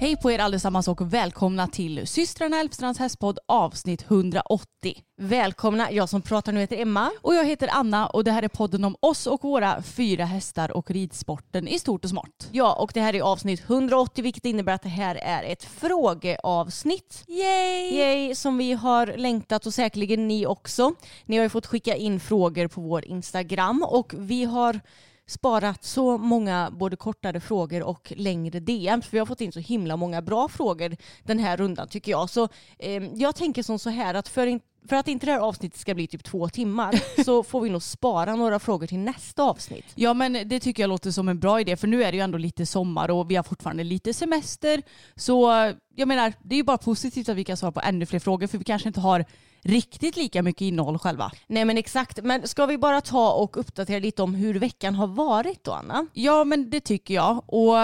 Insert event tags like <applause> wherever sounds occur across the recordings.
Hej på er allesammans och välkomna till systrarna Elfstrands hästpodd avsnitt 180. Välkomna, jag som pratar nu heter Emma. Och jag heter Anna och det här är podden om oss och våra fyra hästar och ridsporten i stort och smått. Ja, och det här är avsnitt 180 vilket innebär att det här är ett frågeavsnitt. Yay! Yay! Som vi har längtat och säkerligen ni också. Ni har ju fått skicka in frågor på vår Instagram och vi har sparat så många både kortare frågor och längre DMs. För vi har fått in så himla många bra frågor den här rundan tycker jag. Så eh, jag tänker som så här att för, in, för att inte det här avsnittet ska bli typ två timmar <laughs> så får vi nog spara några frågor till nästa avsnitt. Ja men det tycker jag låter som en bra idé för nu är det ju ändå lite sommar och vi har fortfarande lite semester. Så jag menar det är ju bara positivt att vi kan svara på ännu fler frågor för vi kanske inte har riktigt lika mycket innehåll själva. Nej men exakt, men ska vi bara ta och uppdatera lite om hur veckan har varit då Anna? Ja men det tycker jag och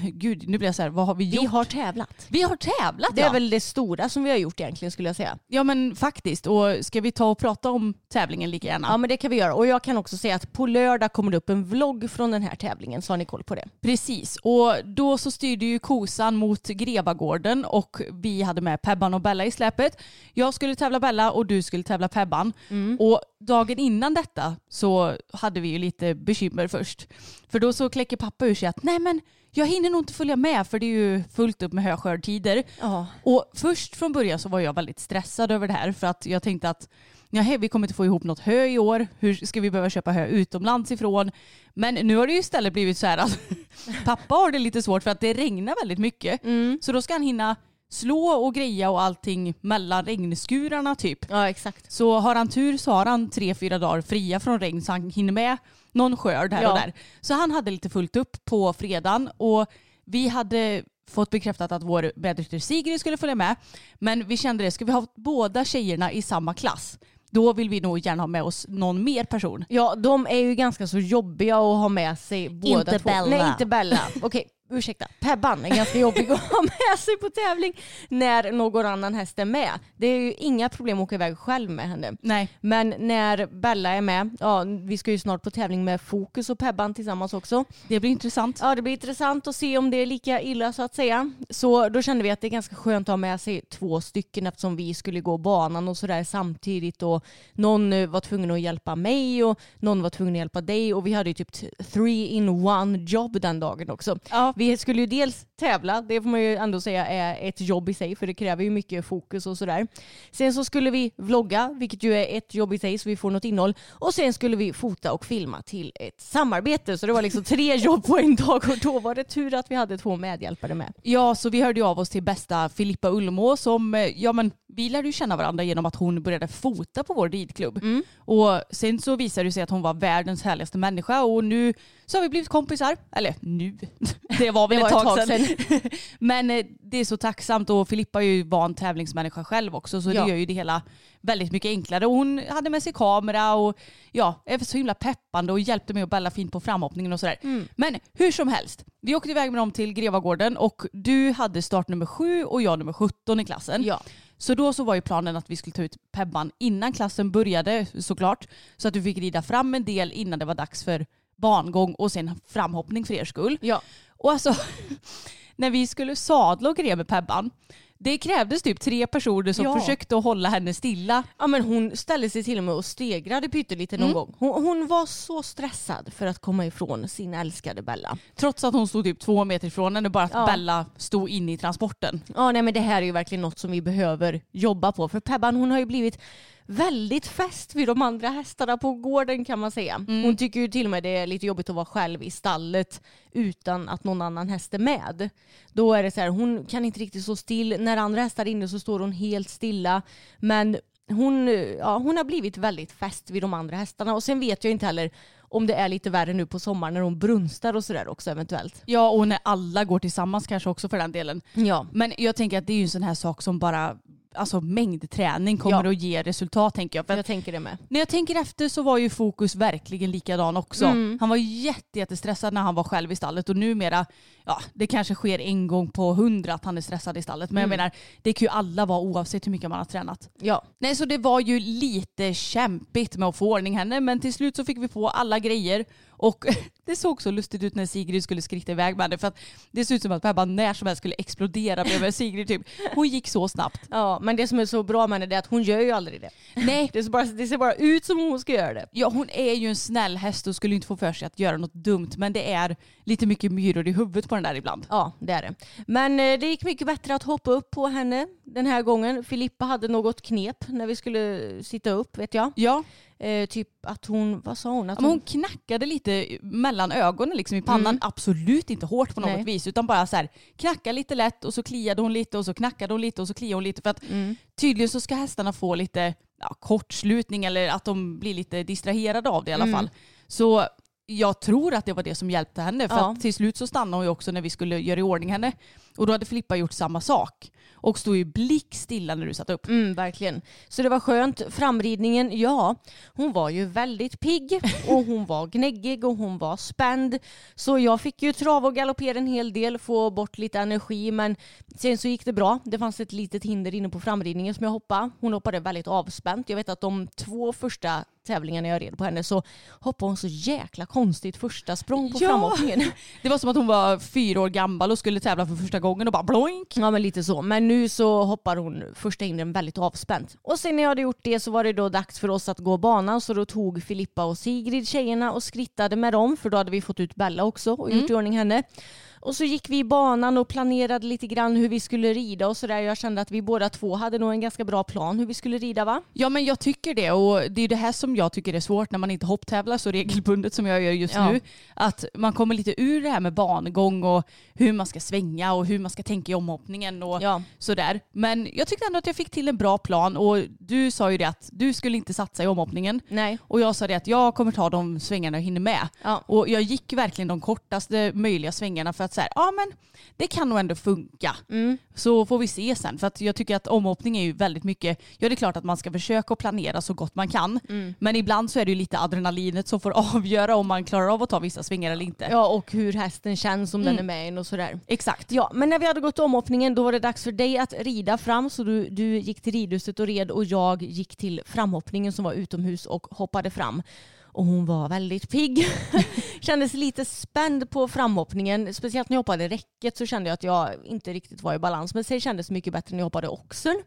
gud nu blir jag så här, vad har vi gjort? Vi har tävlat. Vi har tävlat Det är ja. väl det stora som vi har gjort egentligen skulle jag säga. Ja men faktiskt och ska vi ta och prata om tävlingen lika gärna? Ja men det kan vi göra och jag kan också säga att på lördag kommer det upp en vlogg från den här tävlingen så har ni koll på det. Precis och då så styrde ju kosan mot Grebagården och vi hade med Pebban och Bella i släpet. Jag skulle tävla Bella och du skulle tävla Pebban. Och dagen innan detta så hade vi ju lite bekymmer först. För då så kläcker pappa ur sig att nej men jag hinner nog inte följa med för det är ju fullt upp med höskördtider. Ja. Och först från början så var jag väldigt stressad över det här för att jag tänkte att nej, vi kommer inte få ihop något hö i år. Hur ska vi behöva köpa hö utomlands ifrån? Men nu har det ju istället blivit så här att <laughs> pappa har det lite svårt för att det regnar väldigt mycket. Så då ska han hinna slå och greja och allting mellan regnskurarna typ. Ja exakt. Så har han tur så har han tre, fyra dagar fria från regn så han hinner med någon skörd här Ja. och där. Så han hade lite fullt upp på fredagen och vi hade fått bekräftat att vår medryttare Sigrid skulle följa med. Men vi kände det, ska vi ha båda tjejerna i samma klass? Då vill vi nog gärna ha med oss någon mer person. Ja de är ju ganska så jobbiga att ha med sig båda Inte två. Bella. Nej inte Bella. <laughs> Okej ursäkta. Pebban är ganska jobbig att ha med sig på tävling när någon annan häst är med. Det är ju inga problem att åka iväg själv med henne. Nej. Men när Bella är med, ja vi ska ju snart på tävling med Fokus och Pebban tillsammans också. Det blir intressant. Ja det blir intressant att se om det är lika illa så att säga. Så då kände vi att det är ganska skönt att ha med sig två stycken eftersom vi skulle gå banan och sådär samtidigt och någon eh, var tvungen att hjälpa mig och någon var tvungen att hjälpa dig och vi hade ju typ three in one jobb den dagen också. Ja. Vi skulle ju dels tävla, det får man ju ändå säga är ett jobb i sig för det kräver ju mycket fokus och sådär. Sen så skulle vi vlogga, vilket ju är ett jobb i sig så vi får något innehåll. Och sen skulle vi fota och filma till ett samarbete. Så det var liksom tre <laughs> jobb på en dag och då var det tur att vi hade två medhjälpare med. Ja, så vi hörde ju av oss till bästa Filippa Ullmo som, eh, ja men vi lärde ju känna varandra genom att hon började fota på vår ridklubb. Och sen så visade det sig att hon var världens härligaste människa och nu så har vi blivit kompisar. Eller nu, <laughs> det var väl Det ett, var tag ett tag sedan. <laughs> men eh, det är så tacksamt och Filippa är ju van tävlingsmänniska själv också så Ja. det gör ju det hela väldigt mycket enklare. Och hon hade med sig kamera och ja, är så himla peppande och hjälpte mig att bälla fint på framhoppningen och sådär. Mm. Men hur som helst, vi åkte iväg med dem till Grevagården och du hade start nummer sju och jag nummer 17 i klassen. Ja. Så då så var ju planen att vi skulle ta ut Pebban innan klassen började såklart. Så att du fick rida fram en del innan det var dags för bangång och sen framhoppning för er skull. Ja. Och alltså, <laughs> när vi skulle sadla och grejer med Pebban, det krävdes typ tre personer som Ja. försökte att hålla henne stilla. Ja men hon ställde sig till och med och stegrade pyttelite någon Mm. gång. Hon, hon var så stressad för att komma ifrån sin älskade Bella. Trots att hon stod typ två meter ifrån henne, bara att Ja. Bella stod inne i transporten. Ja nej men det här är ju verkligen något som vi behöver jobba på. För Pebban hon har ju blivit väldigt fäst vid de andra hästarna på gården kan man säga. Mm. Hon tycker ju till och med det är lite jobbigt att vara själv i stallet utan att någon annan häst är med. Då är det så här, hon kan inte riktigt stå still. När andra hästar är inne så står hon helt stilla. Men hon, ja, hon har blivit väldigt fäst vid de andra hästarna. Och sen vet jag inte heller om det är lite värre nu på sommaren när hon brunstar och sådär också eventuellt. Ja, och när alla går tillsammans kanske också för den delen. Ja. Men jag tänker att det är ju en sån här sak som bara, alltså mängdträning kommer Ja. att ge resultat tänker jag. För Jag tänker det med. när jag tänker efter så var ju fokus verkligen likadan också. Mm. Han var jätte, jättestressad när han var själv i stallet och numera, ja det kanske sker en gång på hundra att han är stressad i stallet. Men jag Mm. menar, det kan ju alla vara oavsett hur mycket man har tränat. Ja. Nej, så det var ju lite kämpigt med att få ordning henne, men till slut så fick vi på alla grejer och <laughs> det såg så lustigt ut när Sigrid skulle skritta iväg med henne för att det såg ut som att Pebban när som helst skulle explodera bredvid <laughs> Sigrid typ. Hon gick så snabbt. Ja, men det som är så bra med henne är att hon gör ju aldrig det. Nej, <laughs> Det ser, bara, det ser bara ut som hon ska göra det. Ja, hon är ju en snäll häst och skulle inte få för sig att göra något dumt. Men det är lite mycket myror i huvudet på den där ibland. Ja, det är det. Men eh, det gick mycket bättre att hoppa upp på henne den här gången. Filippa hade något knep när vi skulle sitta upp, vet jag. Ja, Eh, typ att hon, vad sa hon? Att men hon knackade lite mellan ögonen liksom i pannan. Absolut inte hårt på något Nej. vis utan bara så här knackade lite lätt och så kliade hon lite och så knackade hon lite och så kliade hon lite. För att tydligen så ska hästarna få lite ja, kortslutning eller att de blir lite distraherade av det i alla fall. Så jag tror att det var det som hjälpte henne. För Ja. att till slut så stannade hon ju också när vi skulle göra i ordning henne. Och då hade Filippa gjort samma sak. Och stod ju blickstilla när du satt upp. Mm, verkligen. Så det var skönt. Framridningen, ja, hon var ju väldigt pigg och hon var gnäggig och hon var spänd. Så jag fick ju trava och galoppera en hel del, få bort lite energi men sen så gick det bra. Det fanns ett litet hinder inne på framridningen som jag hoppade. Hon hoppade väldigt avspänt. Jag vet att de två första tävlingarna jag red på henne så hoppade hon så jäkla konstigt första språng på Ja. framhoppningen. Det var som att hon var fyra år gammal och skulle tävla för första gången och bara bloink. Ja men lite så. Men nu så hoppar hon första hindren väldigt avspänt. Och sen när jag hade gjort det så var det då dags för oss att gå banan så då tog Filippa och Sigrid tjejerna och skrittade med dem för då hade vi fått ut Bella också och gjort i ordning henne. Och så gick vi i banan och planerade lite grann hur vi skulle rida och sådär. Jag kände att vi båda två hade nog en ganska bra plan hur vi skulle rida va? Ja men jag tycker det och det är det här som jag tycker är svårt när man inte hopptävlar så regelbundet som jag gör just Ja. nu. Att man kommer lite ur det här med bangång och hur man ska svänga och hur man ska tänka i omhoppningen och Ja. sådär. Men jag tyckte ändå att jag fick till en bra plan och du sa ju det att du skulle inte satsa i omhoppningen. Nej. Och jag sa det att jag kommer ta de svängarna jag hinner med. Ja. Och jag gick verkligen de kortaste möjliga svängarna för att säga, ja men det kan nog ändå funka. Mm. Så får vi se sen. För att jag tycker att omhoppning är ju väldigt mycket, ja det är klart att man ska försöka att planera så gott man kan. Mm. Men ibland så är det ju lite adrenalinet som får <laughs> avgöra om man klarar av att ta vissa svängar eller inte. Ja och hur hästen känns om den är med en och sådär. Exakt. Ja, men när vi hade gått omhoppningen då var det dags för dig att rida fram. Så du, du gick till ridhuset och red och jag gick till framhoppningen som var utomhus och hoppade fram. Och hon var väldigt pigg. <laughs> Kändes lite spänd på framhoppningen. Speciellt när jag hoppade räcket så kände jag att jag inte riktigt var i balans. Men sen kändes det mycket bättre när jag hoppade oxeln.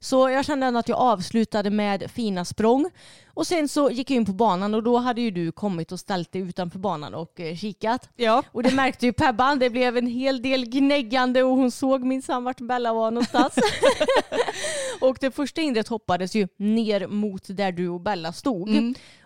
Så jag kände ändå att jag avslutade med fina språng. Och sen så gick jag in på banan och då hade ju du kommit och ställt dig utanför banan och eh, kikat. Ja. Och det märkte ju Pebban. Det blev en hel del gnäggande och hon såg minsann vart Bella var någonstans. <laughs> och det första hindret hoppades ju ner mot där du och Bella stod.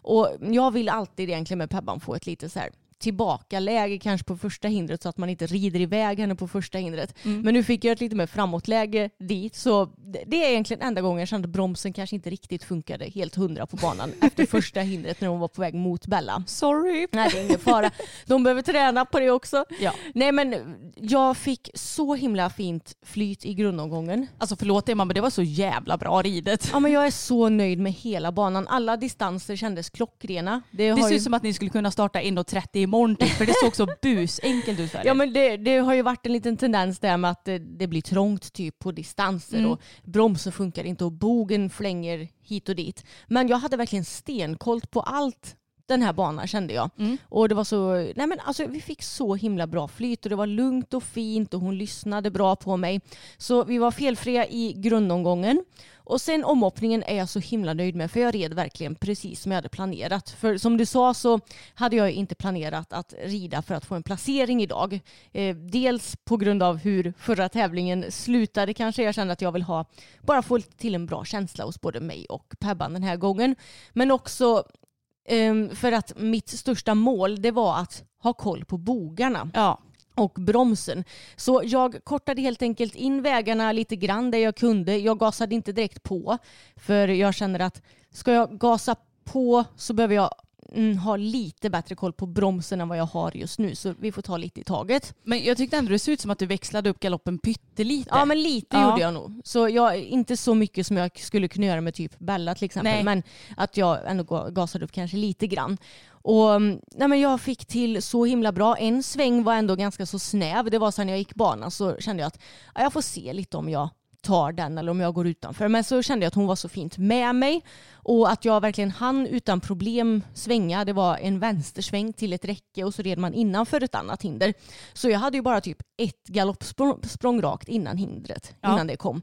Och jag vill alltid egentligen med Pebban få ett lite så här tillbakaläge kanske på första hindret så att man inte rider iväg henne på första hindret. Men nu fick jag ett lite mer framåtläge dit så det- är egentligen enda gången jag kände att bromsen kanske inte riktigt funkade helt hundra på banan <laughs> efter första hindret när hon var på väg mot Bella. Sorry. Nej det är ingen fara. De behöver träna på det också. Ja. Nej men jag fick så himla fint flyt i grundomgången. Alltså förlåt Emma men det var så jävla bra ridet. Ja men jag är så nöjd med hela banan. Alla distanser kändes klockrena. Det, Det ser ju... ut som att ni skulle kunna starta 1.30 i imorgon typ, för det såg så busenkelt ut. Ja men det, det har ju varit en liten tendens där med att det, det blir trångt typ på distanser Mm. och bromsen funkar inte och bogen flänger hit och dit. Men jag hade verkligen stenkoll på allt den här banan kände jag. Mm. Och det var så, nej men alltså vi fick så himla bra flyt och det var lugnt och fint och hon lyssnade bra på mig. Så vi var felfria i grundomgången. Och sen omhoppningen är jag så himla nöjd med för jag red verkligen precis som jag hade planerat. För som du sa så hade jag inte planerat att rida för att få en placering idag. Eh, dels på grund av hur förra tävlingen slutade kanske. Jag kände att jag vill ha, bara få till en bra känsla hos både mig och Pebban den här gången. Men också ehm, för att mitt största mål det var att ha koll på bogarna Ja. och bromsen. Så jag kortade helt enkelt in vägarna lite grann där jag kunde. Jag gasade inte direkt på för jag känner att ska jag gasa på så behöver jag mm, ha lite bättre koll på bromsen än vad jag har just nu. Så vi får ta lite i taget. Men jag tyckte ändå det såg ut som att du växlade upp galoppen pyttelite. Ja men lite Ja. gjorde jag nog. Så jag, inte så mycket som jag skulle kunna göra med typ Bella till exempel. Nej. Men att jag ändå ga- gasade upp kanske lite grann. Och mm, nej, men jag fick till så himla bra. En sväng var ändå ganska så snäv. Det var sen jag gick banan så kände jag att ja, jag får se lite om jag tar den eller om jag går utanför. Men så kände jag att hon var så fint med mig och att jag verkligen hann utan problem svänga. Det var en vänstersväng till ett räcke och så red man innanför ett annat hinder. Så jag hade ju bara typ ett galoppsprång språng rakt innan hindret, Ja. innan det kom.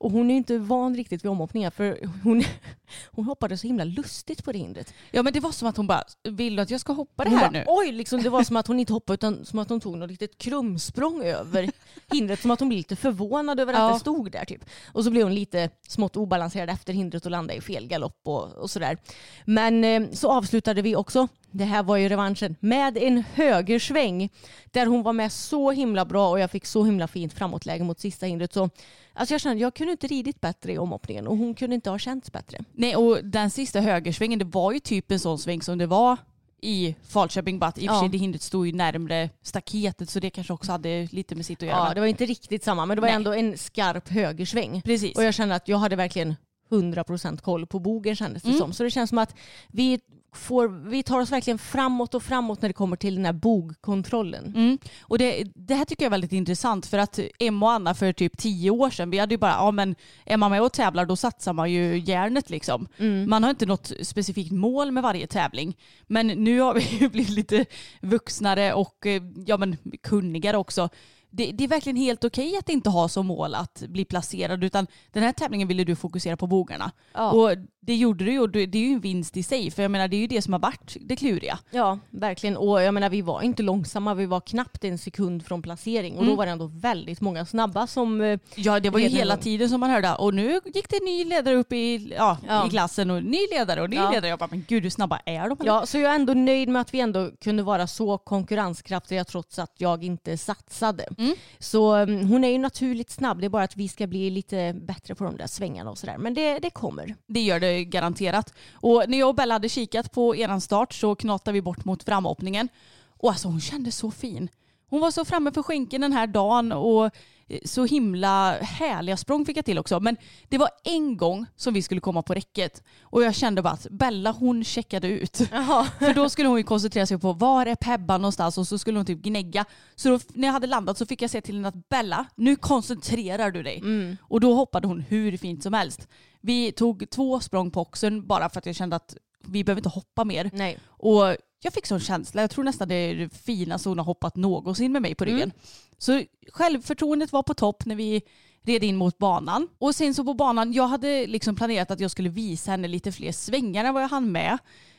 Och hon är inte van riktigt vid omhoppningar för hon, <laughs> hon hoppade så himla lustigt på det hindret. Ja men det var som att hon bara, vill du att jag ska hoppa det Hon här bara, nu? Oj, liksom, det var som att hon inte hoppade utan som att hon tog något litet krumsprång över <laughs> hindret. Som att hon blev lite förvånad över att Ja. det stod där. Typ. Och så blev hon lite smått obalanserad efter hindret och landade i fel galopp och, och sådär. Men eh, så avslutade vi också, det här var ju revanschen, med en högersväng. Där hon var med så himla bra och jag fick så himla fint framåtläge mot sista hindret. Så, alltså jag kände jag kunde inte ridit bättre i omhoppningen och hon kunde inte ha känts bättre. Nej och den sista högersvängen det var ju typ en sån sväng som det var i Falköping bara att i och för Ja. sig det hindret stod ju närmre staketet så det kanske också hade lite med sitt att göra. Ja, det var inte riktigt samma men det var Nej. ändå en skarp högersväng. Precis. Och jag kände att jag hade verkligen 100% koll på bogen kändes det Mm. som. Så det känns som att vi, får, vi tar oss verkligen framåt och framåt när det kommer till den här bogkontrollen. Mm. Och det, det här tycker jag är väldigt intressant för att Emma och Anna för typ tio år sedan, vi hade ju bara, ja men är man med och tävlar då satsar man ju järnet liksom. Man har inte något specifikt mål med varje tävling. Men nu har vi <laughs> ju blivit lite vuxnare och eh, ja, men kunnigare också. Det, det är verkligen helt okej att inte ha som mål att bli placerad utan den här tävlingen ville du fokusera på bogarna. Ja. Och det gjorde du och det är ju en vinst i sig för jag menar det är ju det som har varit det kluriga. Ja, verkligen. Och jag menar vi var inte långsamma, vi var knappt en sekund från placering. Och då var det ändå väldigt många snabba som... eh, Ja det var ju hela gång. tiden som man hörde och nu gick det en ny ledare upp i, ja, Ja. i klassen och ny ledare och ny Ja. ledare. Jag bara men gud hur snabba är de? Ja, så jag är ändå nöjd med att vi ändå kunde vara så konkurrenskraftiga trots att jag inte satsade. Mm. Så mm, hon är ju naturligt snabb, det är bara att vi ska bli lite bättre på de där svängarna och sådär. Men det, det kommer. Det gör det garanterat. Och när jag och Bella hade kikat på eran start så knatade vi bort mot framhoppningen. Och alltså hon kände så fin. Hon var så framme för skänken den här dagen och så himla härliga språng fick jag till också. Men det var en gång som vi skulle komma på räcket och jag kände bara att Bella hon checkade ut. <laughs> För då skulle hon ju koncentrera sig på var är Pebban någonstans och så skulle hon typ gnägga. Så då, när jag hade landat så fick jag säga till henne att Bella, nu koncentrerar du dig. Och då hoppade hon hur fint som helst. Vi tog två språng på oxen bara för att jag kände att vi behöver inte hoppa mer. Nej. Och jag fick sån känsla. Jag tror nästan det är det finaste hon har hoppat någonsin med mig på ryggen. Så självförtroendet var på topp när vi red in mot banan. Och sen så på banan, jag hade liksom planerat att jag skulle visa henne lite fler svängar än vad jag hann med.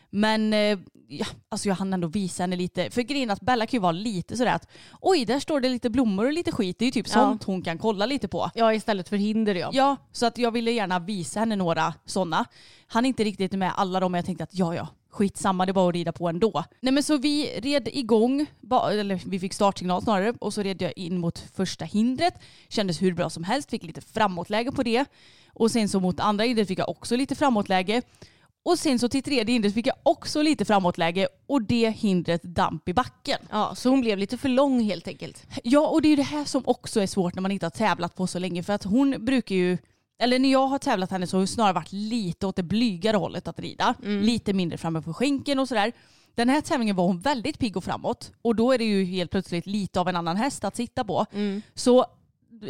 Men eh, ja, alltså jag hann ändå visa henne lite. För grejen att Bella kan ju vara lite sådär att oj, där står det lite blommor och lite skit. Det är ju typ Ja. sånt hon kan kolla lite på. Ja, istället för hinder ja. Ja, så att jag ville gärna visa henne några sådana. Han är inte riktigt med alla dem men jag tänkte att ja, ja, skitsamma, det bara att rida på ändå. Nej men så vi red igång, eller vi fick startsignal snarare, och så red jag in mot första hindret. Kändes hur bra som helst, fick lite framåtläge på det. Och sen så mot andra hindret fick jag också lite framåtläge. Och sen så till tredje hindret fick jag också lite framåtläge och det hindret damp i backen. Ja, så hon blev lite för lång helt enkelt. Ja, och det är ju det här som också är svårt när man inte har tävlat på så länge. För att hon brukar ju, eller när jag har tävlat henne så har hon snarare varit lite åt det blygare hållet att rida. Lite mindre framme på skänken och sådär. Den här tävlingen var hon väldigt pigg och framåt och då är det ju helt plötsligt lite av en annan häst att sitta på. Så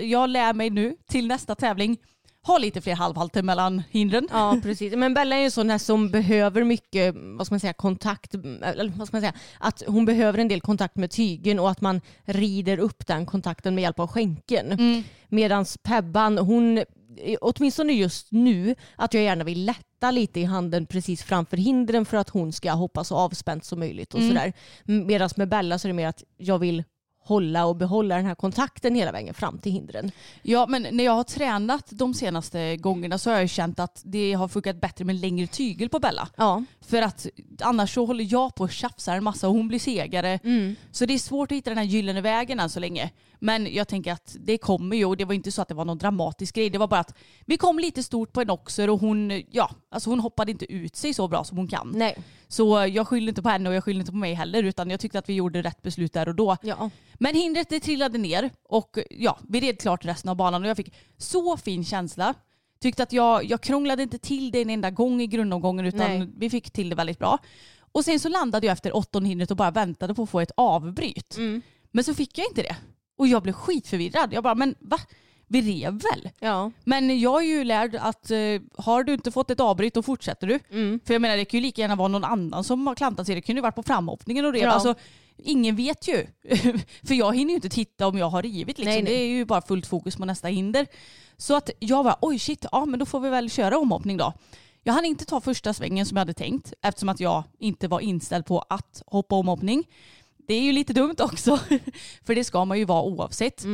jag lär mig nu till nästa tävling ha lite fler halvhalter mellan hindren. Ja precis. Men Bella är ju en sån här som behöver mycket, vad ska man säga, kontakt. Eller vad ska man säga? Att hon behöver en del kontakt med tygen och att man rider upp den kontakten med hjälp av skänken. Mm. Medan Pebban, hon, åtminstone just nu, att jag gärna vill lätta lite i handen precis framför hindren för att hon ska hoppa så avspänt som möjligt och Mm. sådär. Medan med Bella så är det mer att jag vill hålla och behålla den här kontakten hela vägen fram till hindren. Ja men när jag har tränat de senaste gångerna så har jag känt att det har funkat bättre med längre tygel på Bella. Ja. För att annars så håller jag på och tjafsar en massa och hon blir segare. Så det är svårt att hitta den här gyllene vägen än så länge. Men jag tänker att det kommer ju och det var inte så att det var någon dramatisk grej. Det var bara att vi kom lite stort på en oxer och hon, ja, alltså hon hoppade inte ut sig så bra som hon kan. Nej. Så jag skyller inte på henne och jag skyller inte på mig heller utan jag tyckte att vi gjorde rätt beslut där och då. Ja. Men hindret det trillade ner och ja, vi red klart resten av banan och jag fick så fin känsla. Tyckte att jag, jag krånglade inte till det en enda gång i grundomgången utan Nej. vi fick till det väldigt bra. Och sen så landade jag efter åttonde hindret och bara väntade på att få ett avbryt. Men så fick jag inte det. Och jag blev skitförvirrad. Jag bara, men va? Vi rev väl? Ja. Men jag är ju lärd att eh, har du inte fått ett avbryt då fortsätter du. För jag menar det kan ju lika gärna vara någon annan som har klantat sig. Det kunde ju varit på framhoppningen och rev. Ja. Alltså, ingen vet ju. <laughs> För jag hinner ju inte titta om jag har rivit. Liksom. Nej, nej. Det är ju bara fullt fokus på nästa hinder. Så att jag var oj shit, ja men då får vi väl köra omhoppning då. Jag hann inte ta första svängen som jag hade tänkt eftersom att jag inte var inställd på att hoppa omhoppning. Det är ju lite dumt också, <laughs> för det ska man ju vara oavsett.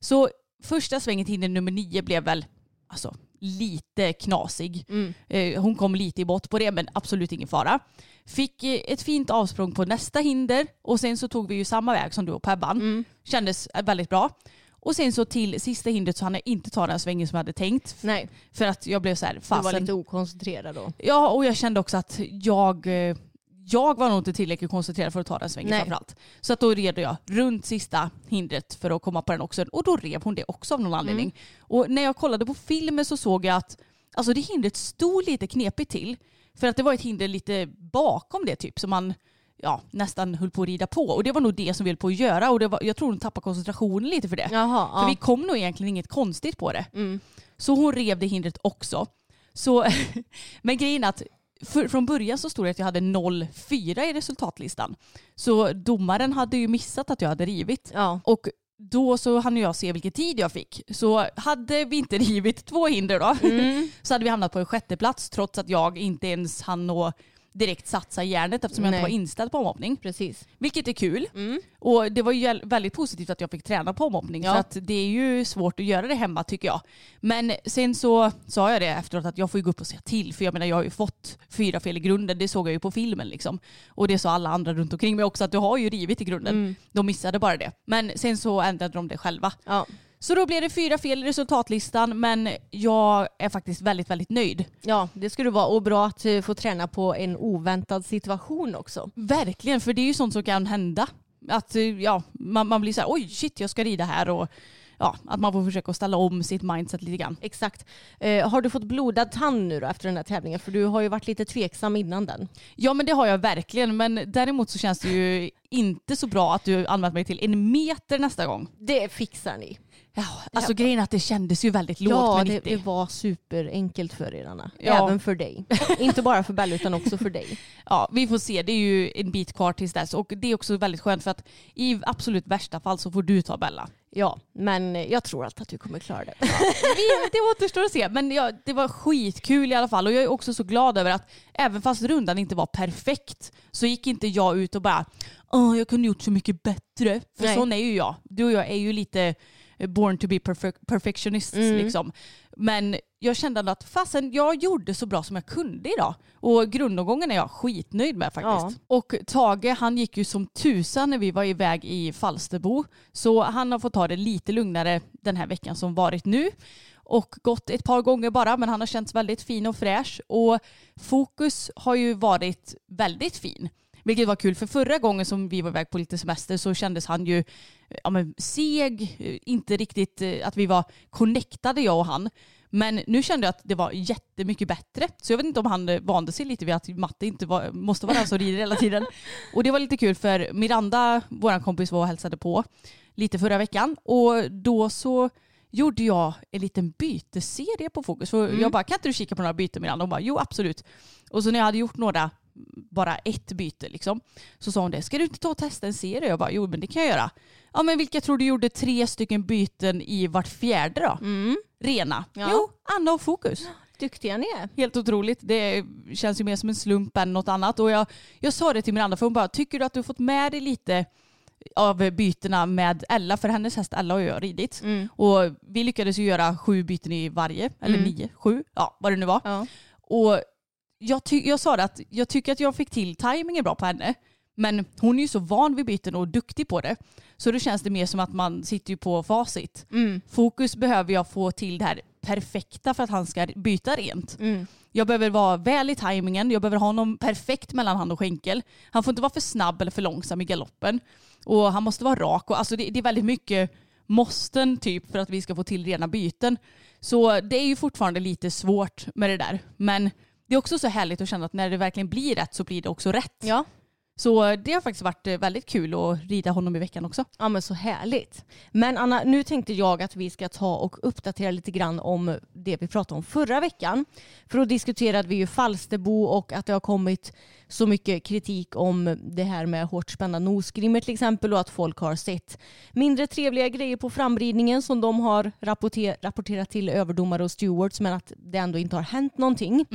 Så första svängen till hinder nummer nio blev väl alltså, lite knasig. Eh, Hon kom lite i bott på det men absolut ingen fara. Fick eh, ett fint avsprång på nästa hinder och sen så tog vi ju samma väg som du och Pebban. Kändes eh, väldigt bra. Och sen så till sista hindret så hann jag inte ta den svängen som jag hade tänkt. Nej, För att jag blev så här, du var fasen. lite okoncentrerad då. Ja och jag kände också att jag, eh, jag var nog inte tillräckligt koncentrerad för att ta den svängen Nej. framförallt. Så att då red jag runt sista hindret för att komma på den också. Och då rev hon det också av någon anledning. Mm. Och när jag kollade på filmen så såg jag att alltså det hindret stod lite knepigt till. För att det var ett hinder lite bakom det typ som man ja, nästan höll på att rida på. Och det var nog det som vi höll på att göra. Och det var, jag tror hon tappade koncentrationen lite för det. Jaha, För ja. vi kom nog egentligen inget konstigt på det. Mm. Så hon rev det hindret också. Så, <laughs> men grejen är att för, från början så stod det att jag hade 0-4 i resultatlistan. Så domaren hade ju missat att jag hade rivit. Ja. Och då så hann jag se vilken tid jag fick. Så hade vi inte <laughs> rivit två hinder då så hade vi hamnat på en sjätte plats trots att jag inte ens hann nå direkt satsa i järnet eftersom jag inte var Nej. inställd på omhoppning. Precis. Vilket är kul. Och det var ju väldigt positivt att jag fick träna på omhoppning. Ja. För att det är ju svårt att göra det hemma tycker jag. Men sen så sa jag det efteråt att jag får ju gå upp och säga till. För jag menar jag har ju fått fyra fel i grunden. Det såg jag ju på filmen liksom. Och det sa alla andra runt omkring mig också att du har ju rivit i grunden. De missade bara det. Men sen så ändrade de det själva. Ja. Så då blev det fyra fel i resultatlistan men jag är faktiskt väldigt, väldigt nöjd. ja, det skulle vara. Och bra att eh, få träna på en oväntad situation också. Verkligen, för det är ju sånt som kan hända. Att eh, ja, man, man blir så här, oj shit jag ska rida här och ja, att man får försöka ställa om sitt mindset lite grann. Exakt. Eh, har du fått blodad tand nu då efter den här tävlingen? För du har ju varit lite tveksam innan den. Ja men det har jag verkligen, men däremot så känns det ju inte så bra att du använt mig till en meter nästa gång. Det fixar ni. Ja, alltså grejen är att det kändes ju väldigt lågt ja, med det, 90. det var superenkelt för er Anna. Ja. Även för dig. <laughs> Inte bara för Bella utan också för dig. Ja, vi får se. Det är ju en bit kvar tills dess och det är också väldigt skönt för att i absolut värsta fall så får du ta Bella. Ja, men jag tror alltid att du kommer klara det. Vi, det återstår att se. Men ja, det var skitkul i alla fall. Och jag är också så glad över att även fast rundan inte var perfekt så gick inte jag ut och bara Åh, jag kunde gjort så mycket bättre. För Nej. sån är ju jag. Du och jag är ju lite born to be perfec- perfectionists liksom. Men jag kände ändå att fasen, jag gjorde så bra som jag kunde idag. Och grundomgången är jag skitnöjd med faktiskt. Och Tage han gick ju som tusan när vi var iväg i Falsterbo. Så han har fått ta det lite lugnare den här veckan som varit nu. Och gått ett par gånger bara men han har känts väldigt fin och fräsch. Och fokus har ju varit väldigt fin. Vilket var kul för förra gången som vi var iväg på lite semester så kändes han ju ja, men, seg, eh, inte riktigt eh, att vi var connectade jag och han. Men nu kände jag att det var jättemycket bättre. Så jag vet inte om han eh, vande sig lite vid att matte inte var, måste vara den som rider hela tiden. <laughs> Och det var lite kul för Miranda, vår kompis, var och hälsade på lite förra veckan. Och då så gjorde jag en liten byteserie på Fokus. För Jag bara, kan inte du kika på några byten Miranda? Hon bara, jo absolut. Och så när jag hade gjort några, bara ett byte liksom, så sa hon det, ska du inte ta och testa en serie? Jag bara, jo men det kan jag göra. Ja men vilka tror du gjorde tre stycken byten i vart fjärde då? Rena. Ja. Jo, Anna och Fokus. Duktiga ni är. Helt otroligt. Det känns ju mer som en slump än något annat. Och jag, jag sa det till Miranda för hon bara, tycker du att du har fått med dig lite av bytena med Ella? För hennes häst Ella har jag ridit. Och vi lyckades ju göra sju byten i varje, eller nio, sju, ja vad det nu var. Ja. Och jag, ty- jag sa det att jag tycker att jag fick till tajmingen bra på henne. Men hon är ju så van vid byten och duktig på det. Så då känns det mer som att man sitter ju på facit. Fokus behöver jag få till det här perfekta för att han ska byta rent. Jag behöver vara väl i tajmingen, jag behöver ha honom perfekt mellan hand och skänkel. Han får inte vara för snabb eller för långsam i galoppen. Och han måste vara rak. Och alltså det, det är väldigt mycket måsten typ för att vi ska få till rena byten. Så det är ju fortfarande lite svårt med det där. Men det är också så härligt att känna att när det verkligen blir rätt så blir det också rätt. Ja. Så det har faktiskt varit eh, väldigt kul att rida honom i veckan också. Ja men så härligt. Men Anna, nu tänkte jag att vi ska ta och uppdatera lite grann om det vi pratade om förra veckan. För då diskuterade vi ju Falsterbo och att det har kommit så mycket kritik om det här med hårt spända nosgrimmor till exempel och att folk har sett mindre trevliga grejer på framridningen som de har rapporter- rapporterat till överdomare och stewards men att det ändå inte har hänt någonting.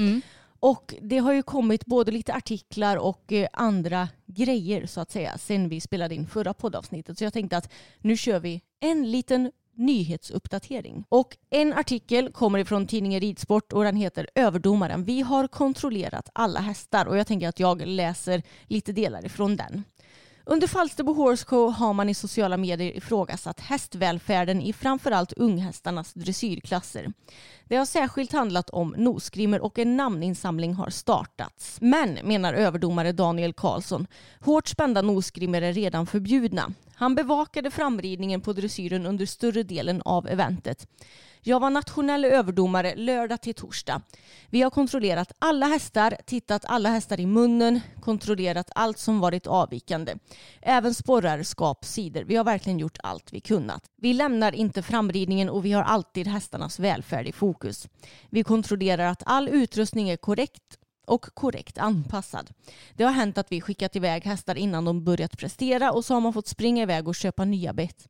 Och det har ju kommit både lite artiklar och eh, andra grejer så att säga sen vi spelade in förra poddavsnittet. Så jag tänkte att nu kör vi en liten nyhetsuppdatering. Och en artikel kommer ifrån tidningen Ridsport och den heter Överdomaren. Vi har kontrollerat alla hästar och jag tänker att jag läser lite delar ifrån den. Under Falsterbo Horse Co har man i sociala medier ifrågasatt hästvälfärden i framförallt unghästarnas dressyrklasser. Det har särskilt handlat om nosgrimmer och en namninsamling har startats. Men, menar överdomare Daniel Karlsson, hårt spända nosgrimmer är redan förbjudna. Han bevakade framridningen på dressyren under större delen av eventet. Jag var nationell överdomare lördag till torsdag. Vi har kontrollerat alla hästar, tittat alla hästar i munnen, kontrollerat allt som varit avvikande. Även sporrar, skap, sidor. Vi har verkligen gjort allt vi kunnat. Vi lämnar inte framridningen och vi har alltid hästarnas välfärd i fokus. Vi kontrollerar att all utrustning är korrekt och korrekt anpassad. Det har hänt att vi skickat iväg hästar innan de börjat prestera och så har man fått springa iväg och köpa nya bett.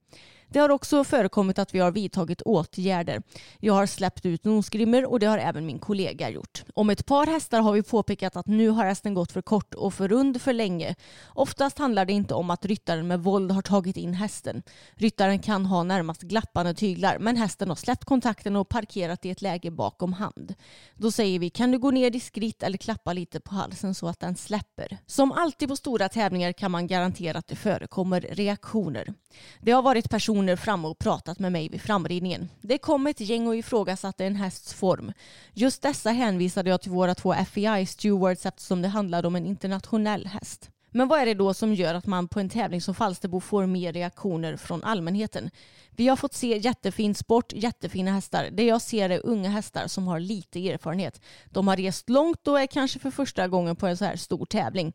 Det har också förekommit att vi har vidtagit åtgärder. Jag har släppt ut nosgrimmer och det har även min kollega gjort. Om ett par hästar har vi påpekat att nu har hästen gått för kort och för rund för länge. Oftast handlar det inte om att ryttaren med våld har tagit in hästen. Ryttaren kan ha närmast glappande tyglar men hästen har släppt kontakten och parkerat i ett läge bakom hand. Då säger vi kan du gå ner diskret eller klappa lite på halsen så att den släpper. Som alltid på stora tävlingar kan man garantera att det förekommer reaktioner. Det har varit personer framme och pratat med mig vid framridningen. Det kom ett gäng och ifrågasatte en hästs form. Just dessa hänvisade jag till våra två FEI stewards eftersom det handlade om en internationell häst. Men vad är det då som gör att man på en tävling som Falsterbo får mer reaktioner från allmänheten? Vi har fått se jättefin sport, jättefina hästar. Det jag ser är unga hästar som har lite erfarenhet. De har rest långt och är kanske för första gången på en så här stor tävling.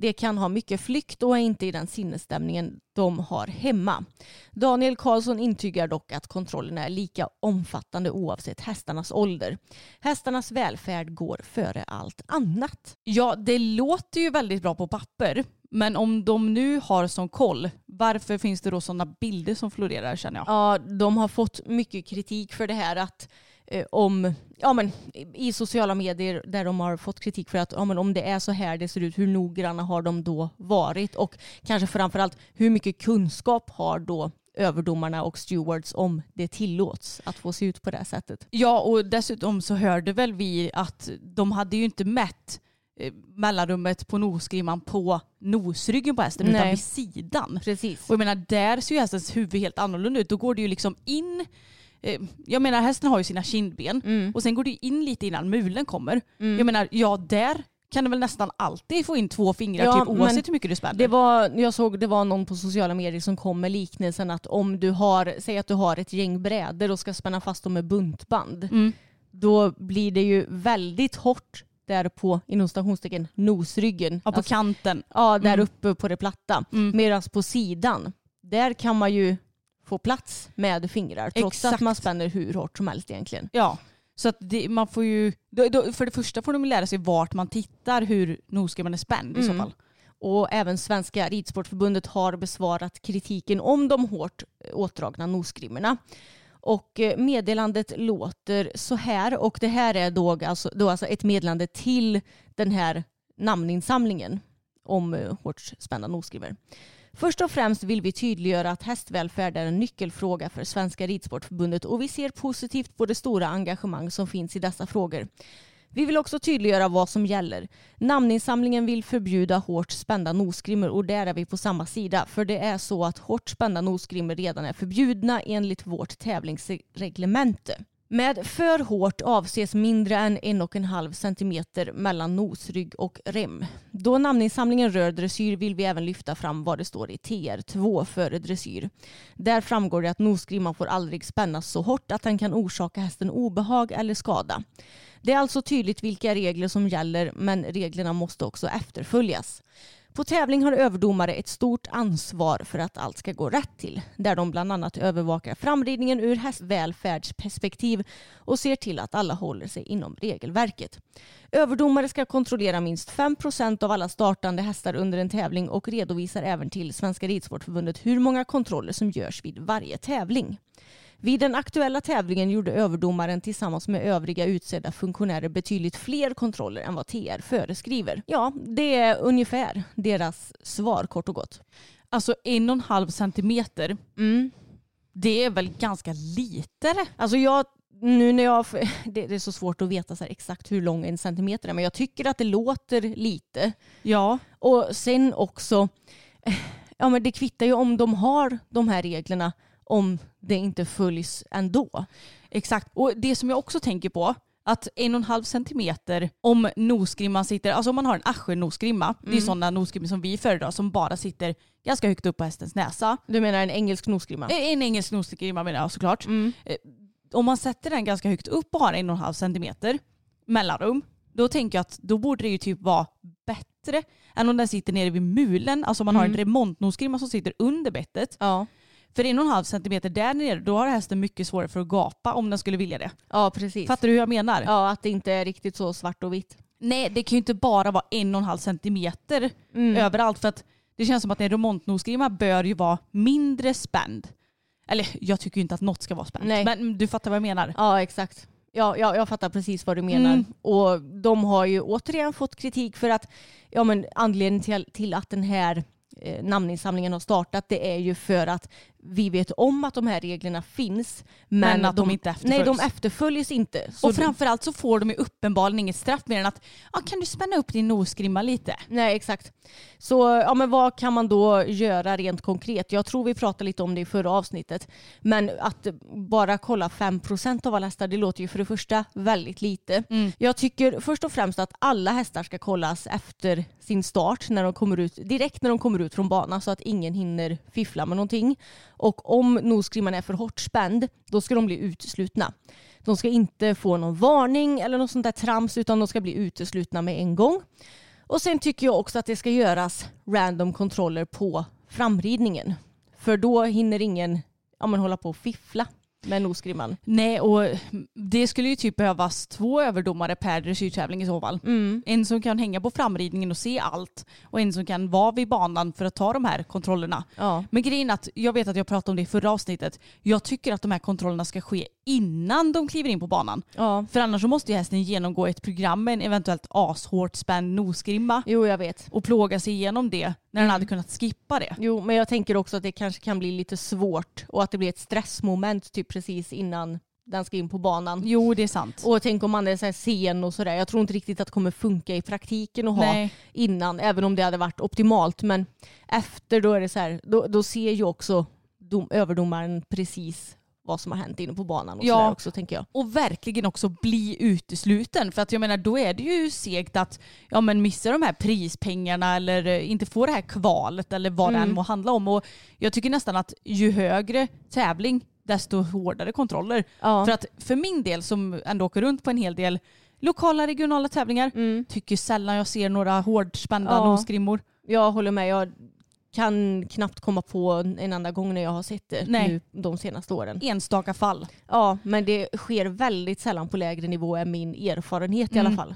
Det kan ha mycket flykt och är inte i den sinnesstämningen de har hemma. Daniel Karlsson intygar dock att kontrollerna är lika omfattande oavsett hästarnas ålder. Hästarnas välfärd går före allt annat. Ja, det låter ju väldigt bra på papper. Men om de nu har sån koll, varför finns det då sådana bilder som florerar känner jag? Ja, de har fått mycket kritik för det här att om, ja men i sociala medier där de har fått kritik för att ja, men om det är så här det ser ut, hur noggranna har de då varit? Och kanske framförallt hur mycket kunskap har då överdomarna och stewards om det tillåts att få se ut på det sättet? Ja, och dessutom så hörde väl vi att de hade ju inte mätt eh, mellanrummet på nosgrimman på nosryggen på hästen utan Nej. vid sidan. Precis. Och jag menar där ser ju hästens huvud helt annorlunda ut. Då går det ju liksom in eh, jag menar hästen har ju sina kindben Mm. och sen går det in lite innan mulen kommer. Jag menar ja där kan du väl nästan alltid få in två fingrar Ja, typ, oavsett hur mycket du spänner. Det var, jag såg det var någon på sociala medier som kom med liknelsen att om du har, säg att du har ett gäng brädor och ska spänna fast dem med buntband. Mm. då blir det ju väldigt hårt där på inom stationstecken nosryggen. Ja, på Alltså, kanten. ja där Mm. uppe på det platta. Mm. Medan på sidan, där kan man ju få plats med fingrar trots Exakt. att man spänner hur hårt som helst egentligen. Ja. Så att det, man får ju, då, då, för det första får de lära sig vart man tittar hur nosgrimman är spänd i så Mm. fall. Och även Svenska Ridsportförbundet har besvarat kritiken om de hårt åtdragna nosgrimmorna. Och eh, meddelandet låter så här och det här är då alltså, då alltså ett meddelande till den här namninsamlingen om eh, hårt spända nosgrimmor. Först och främst vill vi tydliggöra att hästvälfärd är en nyckelfråga för Svenska Ridsportförbundet och vi ser positivt på det stora engagemang som finns i dessa frågor. Vi vill också tydliggöra vad som gäller. Namninsamlingen vill förbjuda hårt spända nosgrimmor och där är vi på samma sida. För det är så att hårt spända nosgrimmor redan är förbjudna enligt vårt tävlingsreglemente. Med för hårt avses mindre än en och en halv centimeter mellan nosrygg och rem. Då namninsamlingen rör dressyr vill vi även lyfta fram vad det står i TR2 för dressyr. Där framgår det att nosgrimman får aldrig spännas så hårt att den kan orsaka hästen obehag eller skada. Det är alltså tydligt vilka regler som gäller men reglerna måste också efterföljas. På tävling har överdomare ett stort ansvar för att allt ska gå rätt till, där de bland annat övervakar framridningen ur hästvälfärdsperspektiv och ser till att alla håller sig inom regelverket. Överdomare ska kontrollera minst 5% av alla startande hästar under en tävling och redovisar även till Svenska Ridsportförbundet hur många kontroller som görs vid varje tävling. Vid den aktuella tävlingen gjorde överdomaren tillsammans med övriga utsedda funktionärer betydligt fler kontroller än vad TR föreskriver. Ja, det är ungefär deras svar kort och gott. Alltså en och en halv centimeter, Mm. det är väl ganska lite? Alltså jag, nu när jag, <laughs> det är så svårt att veta så exakt hur lång en centimeter är men jag tycker att det låter lite. Ja. Och sen också, <laughs> ja men det kvittar ju om de har de här reglerna om det inte följs ändå. Exakt. Och det som jag också tänker på, att en och en halv centimeter om nosgrimman sitter, alltså om man har en Ascher-nosgrimma, det är Mm. sådana nosgrimmor som vi föredrar som bara sitter ganska högt upp på hästens näsa. Du menar en engelsk nosgrimma? Eh, En engelsk nosgrimma menar jag såklart. Mm. Om man sätter den ganska högt upp och har en och en halv centimeter mellanrum, då tänker jag att då borde det ju typ vara bättre än om den sitter nere vid mulen, alltså om man har en Mm. remontnosgrimma som sitter under bettet. Ja. För en och en halv centimeter där nere, då har hästen mycket svårare för att gapa om den skulle vilja det. ja, precis. Fattar du hur jag menar? Ja, att det inte är riktigt så svart och vitt. Nej, det kan ju inte bara vara en och en halv centimeter Mm. överallt. För att det känns som att en remontnosgrimma bör ju vara mindre spänd. Eller jag tycker ju inte att något ska vara spänt. Nej. Men du fattar vad jag menar. Ja, exakt. Ja, ja, jag fattar precis vad du menar. Mm. Och de har ju återigen fått kritik för att ja, men anledningen till, till att den här eh, namninsamlingen har startat det är ju för att vi vet om att de här reglerna finns men, Men att de inte efterföljs. Nej, de efterföljs inte. Så och framförallt så får de ju uppenbarligen inget straff mer än att ah, kan du spänna upp din nosgrimma lite? Nej, exakt. Så ja, men vad kan man då göra rent konkret? Jag tror vi pratade lite om det i förra avsnittet. Men att bara kolla 5% av alla hästar, det låter ju för det första väldigt lite. Mm. Jag tycker först och främst att alla hästar ska kollas efter sin start när de kommer ut, direkt när de kommer ut från banan så att ingen hinner fiffla med någonting. Och om nosgrimman är för hårt spänd, då ska de bli uteslutna. De ska inte få någon varning eller något sånt där trams utan de ska bli uteslutna med en gång. Och sen tycker jag också att det ska göras random kontroller på framridningen. För då hinner ingen ja, men hålla på och fiffla med nosgrimman. Nej, och det skulle ju typ behövas två överdomare per dressyrtävling i så fall. Mm. En som kan hänga på framridningen och se allt och en som kan vara vid banan för att ta de här kontrollerna. Ja. Men grejen är att jag vet att jag pratade om det i förra avsnittet. Jag tycker att de här kontrollerna ska ske innan de kliver in på banan. ja. För annars så måste ju hästen genomgå ett program med en eventuellt ashårt spänd nosgrimma Jo, jag vet. och plåga sig igenom det när den hade kunnat skippa det. Jo, men jag tänker också att det kanske kan bli lite svårt och att det blir ett stressmoment typ precis innan den ska in på banan. Jo, det är sant. Och tänk om man är så sen och sådär. Jag tror inte riktigt att det kommer funka i praktiken att ha Nej. innan, även om det hade varit optimalt. Men efter då är det så här, då, då ser ju också dom, överdomaren precis vad som har hänt inne på banan och Ja. sådär också tänker jag. Och verkligen också bli utesluten. För att jag menar då är det ju segt att ja, men missa de här prispengarna eller eh, inte få det här kvalet eller vad det Mm. än må handla om. Och jag tycker nästan att ju högre tävling desto hårdare kontroller. Ja. För att för min del som ändå åker runt på en hel del lokala regionala tävlingar, Mm. tycker sällan jag ser några hårdspända Ja. nosgrimmor. Jag håller med. Jag kan knappt komma på en enda gång när jag har sett det Nej. nu de senaste åren. Enstaka fall. Ja, men det sker väldigt sällan på lägre nivå är min erfarenhet i Mm. alla fall.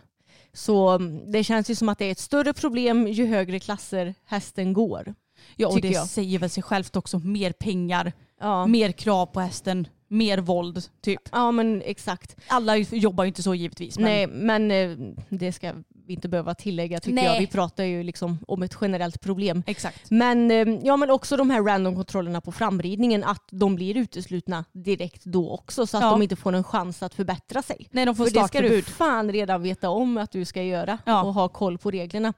Så mm, det känns ju som att det är ett större problem ju högre klasser hästen går. Ja, och det jag. säger väl sig självt också. Mer pengar, Ja, mer krav på hästen, mer våld typ. ja men exakt. Alla jobbar ju inte så givetvis. Men Nej, men eh, det ska vi inte behöva tillägga tycker Nej. jag. Vi pratar ju liksom om ett generellt problem. Exakt. Men, eh, ja, men också de här random-kontrollerna på framridningen, att de blir uteslutna direkt då också så att Ja. de inte får en chans att förbättra sig. Nej, de får För det ska du fan redan veta om att du ska göra Ja. och ha koll på reglerna.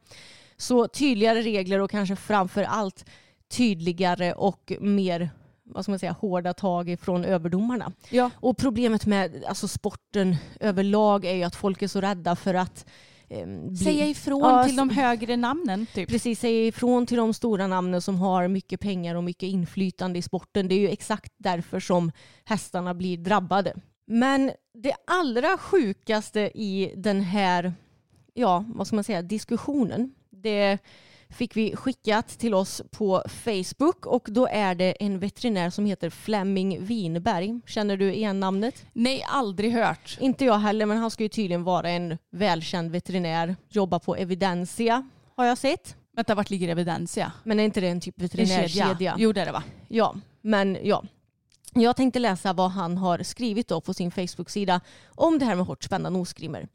Så tydligare regler och kanske framför allt tydligare och mer vad ska man säga, hårda tag från överdomarna. Ja. Och problemet med alltså, sporten överlag är ju att folk är så rädda för att bli, Säga ifrån Ja, till de högre namnen typ. Precis, säga ifrån till de stora namnen som har mycket pengar och mycket inflytande i sporten. Det är ju exakt därför som hästarna blir drabbade. Men det allra sjukaste i den här, ja vad ska man säga, diskussionen, det fick vi skickat till oss på Facebook och då är det en veterinär som heter Flemming Winberg. Känner du igen namnet? Nej, aldrig hört. Inte jag heller, men han ska ju tydligen vara en välkänd veterinär, jobba på Evidensia har jag sett. Vänta, vart ligger Evidensia? Men är inte det en typ En kedja? veterinärkedja? Jo, det är det va? Ja, men ja. Jag tänkte läsa vad han har skrivit då på sin Facebook-sida om det här med hårt spända nosgrimmor.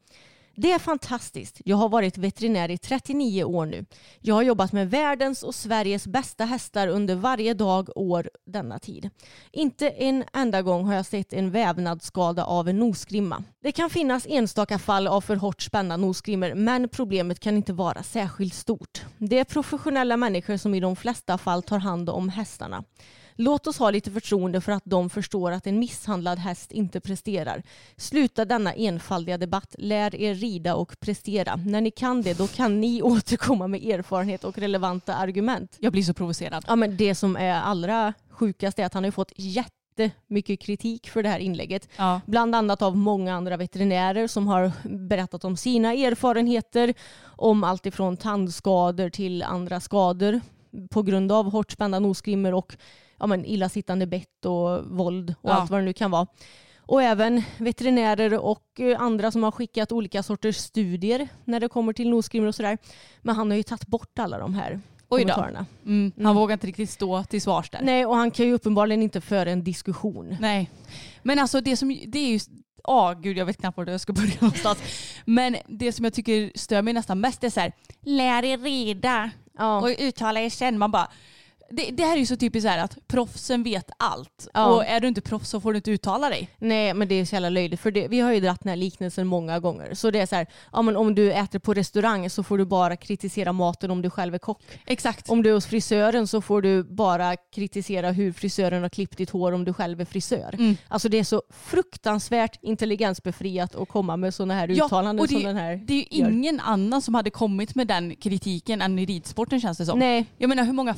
Det är fantastiskt. Jag har varit veterinär i 39 år nu. Jag har jobbat med världens och Sveriges bästa hästar under varje dag, år, denna tid. Inte en enda gång har jag sett en vävnadsskada av en nosgrimma. Det kan finnas enstaka fall av för hårt spända nosgrimmor men problemet kan inte vara särskilt stort. Det är professionella människor som i de flesta fall tar hand om hästarna. Låt oss ha lite förtroende för att de förstår att en misshandlad häst inte presterar. Sluta denna enfaldiga debatt. Lär er rida och prestera. När ni kan det, då kan ni <laughs> återkomma med erfarenhet och relevanta argument. Jag blir så provocerad. Ja, men det som är allra sjukast är att han har fått jättemycket kritik för det här inlägget. Ja. Bland annat av många andra veterinärer som har berättat om sina erfarenheter om allt ifrån tandskador till andra skador på grund av hårt spända nosgrimmor och ja, men illasittande bett och våld och Ja. allt vad det nu kan vara. Och även veterinärer och eh, andra som har skickat olika sorters studier när det kommer till nosgrimmor och sådär. Men han har ju tagit bort alla de här Oj då. kommentarerna. Mm. Han vågar inte riktigt stå till svars där. Nej, och han kan ju uppenbarligen inte föra en diskussion. Nej. Men alltså det som, det är ju, ja gud jag vet knappt var jag ska börja <laughs> någonstans. Men det som jag tycker stör mig nästan mest är så här, lär er rida Ja. och uttala er sen. Man bara, det, det här är ju så typiskt så här att proffsen vet allt. Ja. Och är du inte proffs så får du inte uttala dig. Nej men det är så jävla löjligt för det, vi har ju dratt den här liknelsen många gånger. Så det är så här, ja, men om du äter på restaurang så får du bara kritisera maten om du själv är kock. Exakt. Om du är hos frisören så får du bara kritisera hur frisören har klippt ditt hår om du själv är frisör. Mm. Alltså det är så fruktansvärt intelligensbefriat att komma med sådana här Ja, uttalanden det, som den här det är ju gör. ingen annan som hade kommit med den kritiken än i ridsporten känns det som. Nej, Jag menar hur många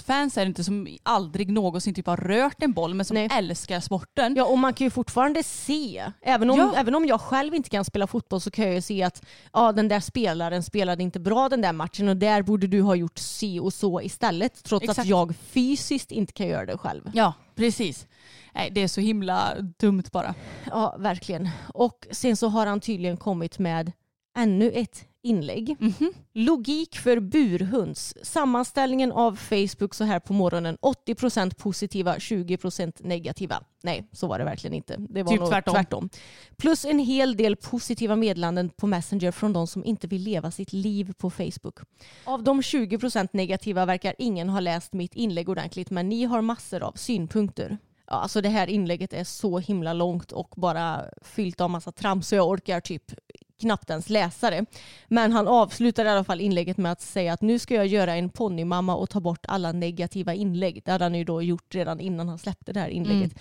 fotbollsfans är det inte som aldrig någonsin typ har rört en boll men som Nej. älskar sporten? Ja, och man kan ju fortfarande se, även om, Ja. även om jag själv inte kan spela fotboll så kan jag ju se att ja, den där spelaren spelade inte bra den där matchen och där borde du ha gjort si och så istället. Trots Exakt. att jag fysiskt inte kan göra det själv. Ja, precis. Nej, det är så himla dumt bara. Ja, verkligen. Och sen så har han tydligen kommit med ännu ett inlägg. Mhm. Logik för burhunds. Sammanställningen av Facebook så här på morgonen. 80% positiva, 20% negativa. Nej, så var det verkligen inte. Det var Typ nog tvärtom. tvärtom. Plus en hel del positiva meddelanden på Messenger från de som inte vill leva sitt liv på Facebook. Av de 20% negativa verkar ingen ha läst mitt inlägg ordentligt men ni har massor av synpunkter. Ja, alltså det här inlägget är så himla långt och bara fyllt av massa trams så jag orkar typ knappt ens läsa det. Men han avslutar i alla fall inlägget med att säga att nu ska jag göra en ponnymamma och ta bort alla negativa inlägg. Det hade han ju då gjort redan innan han släppte det här inlägget.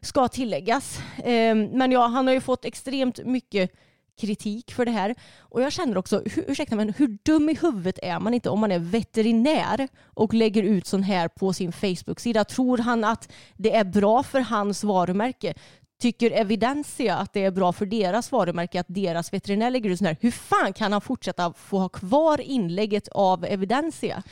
Ska tilläggas. Ehm, Men ja, han har ju fått extremt mycket kritik för det här. Och jag känner också, hur, ursäkta men hur dum i huvudet är man inte om man är veterinär och lägger ut sån här på sin Facebook-sida? Tror han att det är bra för hans varumärke? Tycker Evidensia att det är bra för deras varumärke att deras veterinär lägger ut sån här? Hur fan kan han fortsätta få ha kvar inlägget av Evidensia?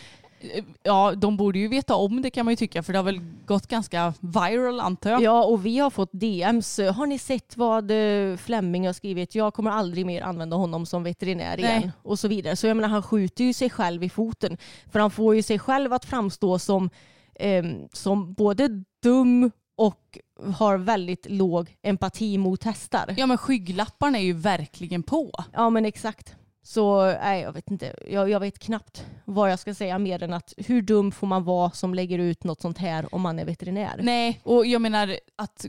Ja, de borde ju veta om det kan man ju tycka för det har väl gått ganska viral antar jag. Ja, och vi har fått DMs. Har ni sett vad eh, Flemming har skrivit? Jag kommer aldrig mer använda honom som veterinär igen. Nej. Och så vidare. Så jag menar, han skjuter ju sig själv i foten. För han får ju sig själv att framstå som, ehm, som både dum och har väldigt låg empati mot hästar. Ja men skygglapparna är ju verkligen på. Ja men exakt. Så nej, jag vet inte. Jag, jag vet knappt vad jag ska säga mer än att hur dum får man vara som lägger ut något sånt här om man är veterinär? Nej, och jag menar att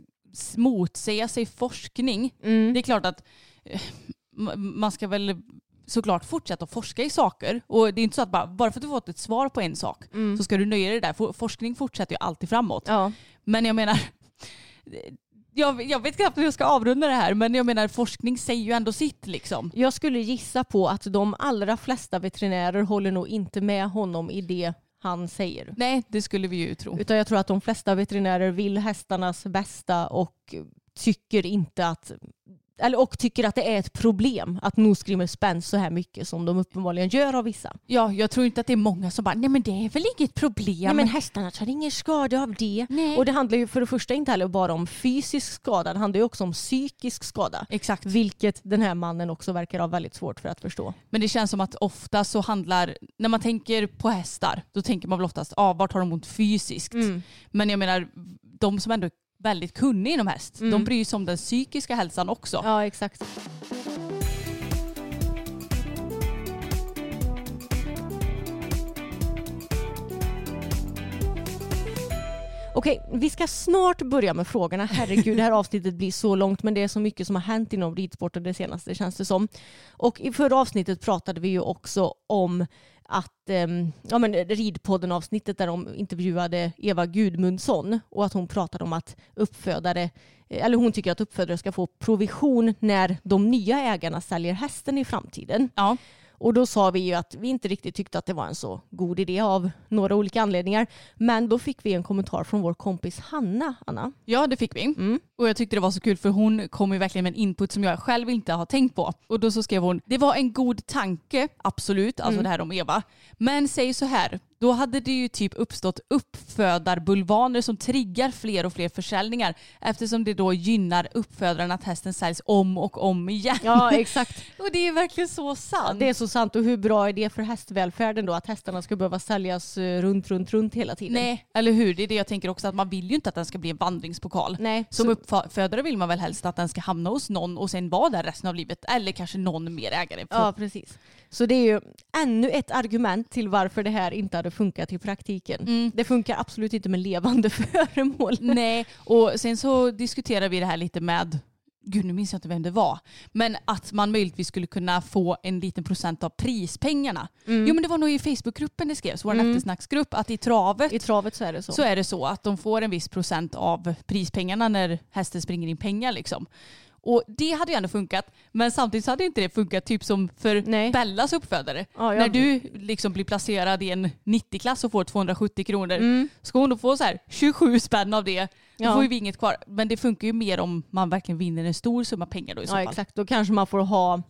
motsäga sig forskning. Mm. Det är klart att eh, ma- man ska väl såklart fortsätta att forska i saker. Och det är inte så att bara, bara för att du fått ett svar på en sak så ska du nöja dig där. For- Forskning fortsätter ju alltid framåt. Ja. Men jag menar, jag, jag vet knappt hur jag ska avrunda det här, men jag menar forskning säger ju ändå sitt liksom. Jag skulle gissa på att de allra flesta veterinärer håller nog inte med honom i det han säger. Nej, det skulle vi ju tro. Utan jag tror att de flesta veterinärer vill hästarnas bästa och tycker inte att eller, och tycker att det är ett problem att nosgrimmer spänns så här mycket som de uppenbarligen gör av vissa. Ja, jag tror inte att det är många som bara, nej men det är väl inget problem. Ja, men hästarna tar ingen skada av det. Nej. Och det handlar ju för det första inte heller bara om fysisk skada, det handlar ju också om psykisk skada. Exakt. Vilket den här mannen också verkar ha väldigt svårt för att förstå. Men det känns som att ofta så handlar, när man tänker på hästar, då tänker man väl oftast, ah, vart har de ont fysiskt? Men jag menar, de som ändå är väldigt kunniga inom häst, de bryr sig om den psykiska hälsan också. Ja, exakt. Okej, vi ska snart börja med frågorna. Herregud, det här avsnittet blir så långt men det är så mycket som har hänt inom ridsporten det senaste känns det som. Och i förra avsnittet pratade vi ju också om att, ehm, ja men ridpodden avsnittet där de intervjuade Eva Gudmundsson och att hon pratade om att uppfödare, eh, eller hon tycker att uppfödare ska få provision när de nya ägarna säljer hästen i framtiden. Ja. Och då sa vi ju att vi inte riktigt tyckte att det var en så god idé av några olika anledningar. Men då fick vi en kommentar från vår kompis Hanna, Anna. Ja, det fick vi. Mm. Och jag tyckte det var så kul för hon kom ju verkligen med en input som jag själv inte har tänkt på. Och då så skrev hon, det var en god tanke, absolut, alltså det här om Eva. Men säg så här, då hade det ju typ uppstått uppfödarbulvaner som triggar fler och fler försäljningar eftersom det då gynnar uppfödaren att hästen säljs om och om igen. Ja, exakt. <laughs> Och det är verkligen så sant. Det är så sant. Och hur bra är det för hästvälfärden då att hästarna ska behöva säljas eh, runt, runt, runt hela tiden? Nej, eller hur? Det är det jag tänker också att man vill ju inte att den ska bli en vandringspokal. Nej, Som så- uppfödare vill man väl helst att den ska hamna hos någon och sen vara där resten av livet. Eller kanske någon mer ägare. Ja, precis. Så det är ju ännu ett argument till varför det här inte hade funkat i praktiken. Det funkar absolut inte med levande <laughs> föremål. Nej, och sen så diskuterar vi det här lite med Gud, nu minns jag inte vem det var. Men att man möjligtvis skulle kunna få en liten procent av prispengarna. Jo men det var nog i Facebookgruppen det skrevs, vår eftersnacksgrupp, att i travet I travet så är det så. så är det så att de får en viss procent av prispengarna när hästen springer in pengar liksom. Och det hade ju ändå funkat, men samtidigt så hade inte det funkat typ som för Nej. Bellas uppfödare. Ja, jag- När du liksom blir placerad i en 90-klass och får 270 kronor, ska hon då få så här 27 spänn av det, då Ja. får vi inget kvar. Men det funkar ju mer om man verkligen vinner en stor summa pengar då i så ja, fall. exakt. Då kanske man får ha...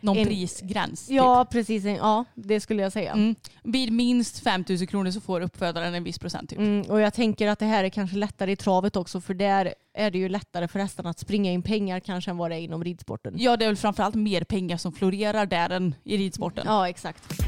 Någon En- prisgräns. Ja, precis. Ja, det skulle jag säga. Typ. Mm. Vid minst 5 000 kronor så får uppfödaren en viss procent typ. Mm, och jag tänker att det här är kanske lättare i travet också för där är det ju lättare för hästarna att springa in pengar kanske än vad det är inom ridsporten. Ja det är väl framförallt mer pengar som florerar där än i ridsporten. Ja, exakt.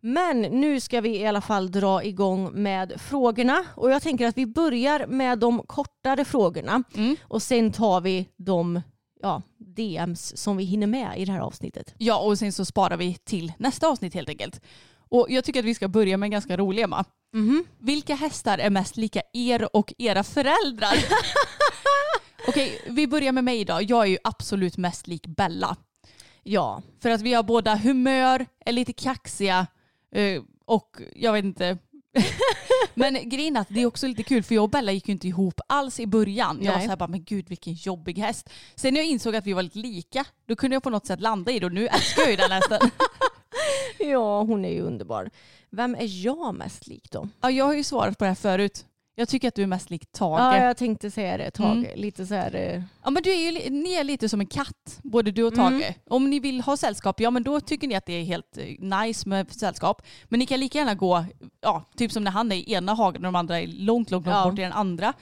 Men nu ska vi i alla fall dra igång med frågorna och jag tänker att vi börjar med de kortare frågorna Mm. och sen tar vi de ja, DMs som vi hinner med i det här avsnittet. Ja, och sen så sparar vi till nästa avsnitt helt enkelt. Och jag tycker att vi ska börja med en ganska rolig Emma. Vilka hästar är mest lika er och era föräldrar? <laughs> Okej, vi börjar med mig idag. Jag är ju absolut mest lik Bella. Ja, För att vi har båda humör, är lite kaxiga och jag vet inte. <laughs> men grejen är att det är också lite kul för jag och Bella gick ju inte ihop alls i början. Jag var Nej. så här bara, men gud vilken jobbig häst. Sen när jag insåg att vi var lite lika, då kunde jag på något sätt landa i det och nu älskar jag ju den hästen. <laughs> ja, hon är ju underbar. Vem är jag mest lik då? Ja, jag har ju svarat på det här förut. Jag tycker att du är mest lik Tage. Ja, Ja, jag tänkte säga det, Tage. Lite så här... eh, men du är ju, ni är lite som en katt, både du och Tage. Mm. Om ni vill ha sällskap, ja men då tycker ni att det är helt eh, nice med sällskap. Men ni kan lika gärna gå, ja, typ som när han är i ena hagen och de andra är långt, långt, långt Ja. bort i den andra.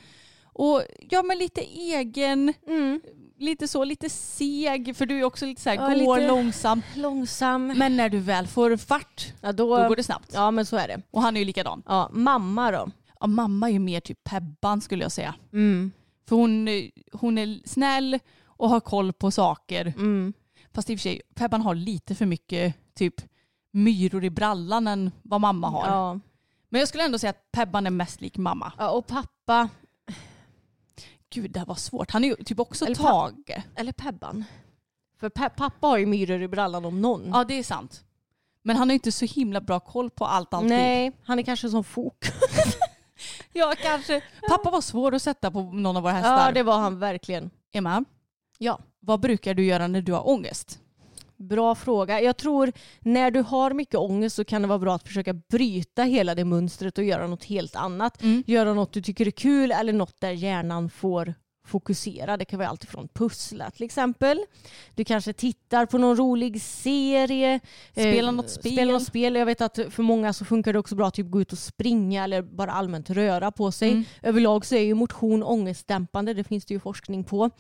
Och ja men lite egen, Mm, lite så, lite seg, för du är också lite så här, Ja, går långsamt. långsam. Men när du väl får fart, Ja, då, då går det snabbt. Ja, men så är det. Och han är ju likadan. Ja, mamma då? Ja, mamma är ju mer typ Pebban skulle jag säga. Mm, För hon, hon är snäll och har koll på saker. mm. Fast i och för sig, Pebban har lite för mycket typ myror i brallan än vad mamma har. Ja. Men jag skulle ändå säga att Pebban är mest lik mamma. ja, och pappa, Gud, det här var svårt. Han är ju typ också Eller Tage. eller Pebban? För pe- pappa har ju myror i brallan om någon. Ja, det är sant. Men han har inte så himla bra koll på allt alltid. Nej, han är kanske som fok. <laughs> Ja, kanske. Pappa var svår att sätta på någon av våra hästar. Ja, det var han verkligen. Emma, Ja. vad brukar du göra när du har ångest? Bra fråga. Jag tror när du har mycket ångest så kan det vara bra att försöka bryta hela det mönstret och göra något helt annat. Mm. Göra något du tycker är kul eller något där hjärnan får fokusera. Det kan vara allt från pussla till exempel. Du kanske tittar på någon rolig serie. Spela eh, något spel. Spela något spel. Jag vet att för många så funkar det också bra att typ gå ut och springa eller bara allmänt röra på sig. Mm. Överlag så är ju motion ångestdämpande. Det finns det ju forskning på.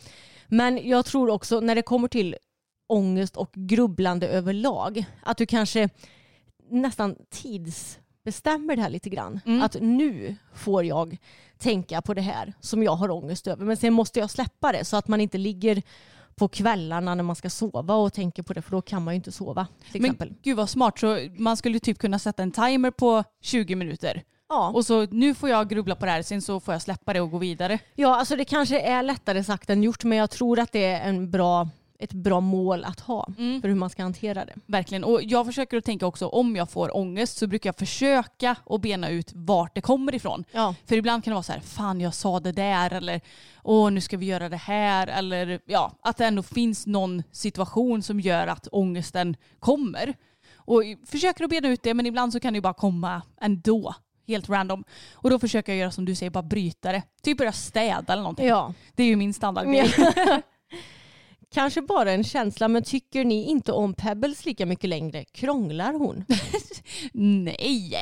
Men jag tror också när det kommer till ångest och grubblande överlag att du kanske nästan tidsbestämmer det här lite grann. Mm. Att nu får jag tänka på det här som jag har ångest över. Men sen måste jag släppa det så att man inte ligger på kvällarna när man ska sova och tänker på det för då kan man ju inte sova till Men exempel. gud vad smart. Så man skulle typ kunna sätta en timer på 20 minuter. Ja. Och så nu får jag grubbla på det här, sen så får jag släppa det och gå vidare. ja, alltså det kanske är lättare sagt än gjort men jag tror att det är en bra, ett bra mål att ha Mm. för hur man ska hantera det. Verkligen. Och jag försöker att tänka också, om jag får ångest så brukar jag försöka att bena ut vart det kommer ifrån. Ja. För ibland kan det vara så här, fan jag sa det där eller åh nu ska vi göra det här eller ja, att det ändå finns någon situation som gör att ångesten kommer. Och försöker att bena ut det men ibland så kan det ju bara komma ändå. Helt random. Och då försöker jag göra som du säger, bara bryta det. Typ börja städa eller någonting. Ja. Det är ju min standardgrej. <laughs> Kanske bara en känsla, men tycker ni inte om Pebbles lika mycket längre? Krånglar hon? <laughs> Nej!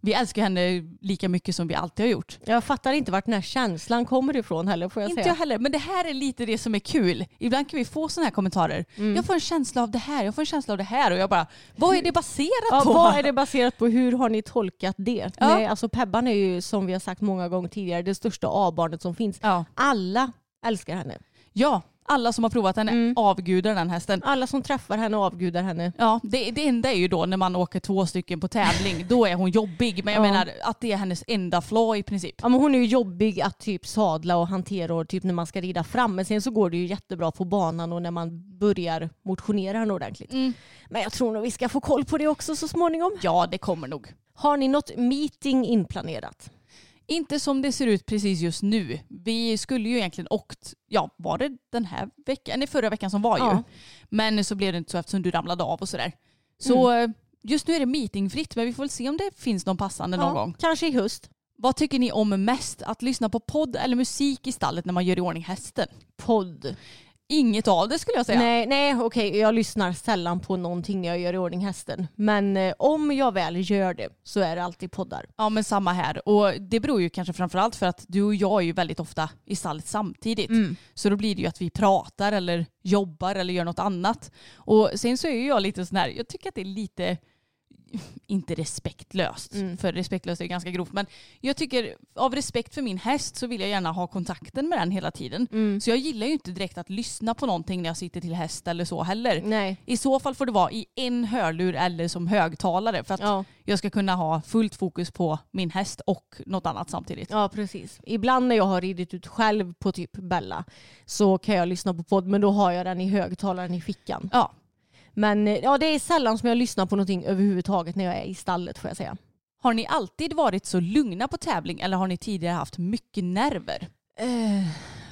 Vi älskar henne lika mycket som vi alltid har gjort. Jag fattar inte vart den här känslan kommer ifrån heller får jag Inte säga. jag heller, men det här är lite det som är kul. Ibland kan vi få sådana här kommentarer. Mm. Jag får en känsla av det här, jag får en känsla av det här och jag bara, vad är det baserat Ja, på? vad är det baserat på? Hur har ni tolkat det? Ja. Nej, alltså Pebban är ju som vi har sagt många gånger tidigare det största A-barnet som finns. Ja. Alla älskar henne. ja, alla som har provat henne Mm. avgudar den hästen. Alla som träffar henne avgudar henne. Ja, det, det enda är ju då när man åker två stycken på tävling, då är hon jobbig. Men jag Ja. menar att det är hennes enda flaw i princip. Ja, men hon är ju jobbig att typ sadla och hantera och typ när man ska rida fram. Men sen så går det ju jättebra på banan och när man börjar motionera henne ordentligt. Mm. Men jag tror nog vi ska få koll på det också så småningom. Ja, det kommer nog. Har ni något meeting inplanerat? Inte som det ser ut precis just nu. Vi skulle ju egentligen åkt, ja var det den här veckan, nej förra veckan som var ju. Ja. Men så blev det inte så eftersom du ramlade av och sådär. Så eh, just nu är det meetingfritt men vi får väl se om det finns någon passande någon Ja, gång. Kanske i höst. Vad tycker ni om mest? Att lyssna på podd eller musik i stallet när man gör i ordning hästen? Podd. Inget av det skulle jag säga. Nej, nej okej, jag lyssnar sällan på någonting när jag gör i ordning hästen. Men eh, om jag väl gör det så är det alltid poddar. Ja men samma här. Och det beror ju kanske framförallt för att du och jag är ju väldigt ofta i stallet samtidigt. Så då blir det ju att vi pratar eller jobbar eller gör något annat. Och sen så är ju jag lite sån här, jag tycker att det är lite <laughs> inte respektlöst, för respektlöst är ganska grovt, men jag tycker av respekt för min häst så vill jag gärna ha kontakten med den hela tiden. Så jag gillar ju inte direkt att lyssna på någonting när jag sitter till häst eller så heller. Nej. I så fall får det vara i en hörlur eller som högtalare för att Ja. jag ska kunna ha fullt fokus på min häst och något annat samtidigt. Ja, precis. Ibland när jag har ridit ut själv på typ Bella så kan jag lyssna på podd, men då har jag den i högtalaren i fickan. Ja. Men eh, ja, det är sällan som jag lyssnar på någonting överhuvudtaget när jag är i stallet får jag säga. Har ni alltid varit så lugna på tävling eller har ni tidigare haft mycket nerver? Eh,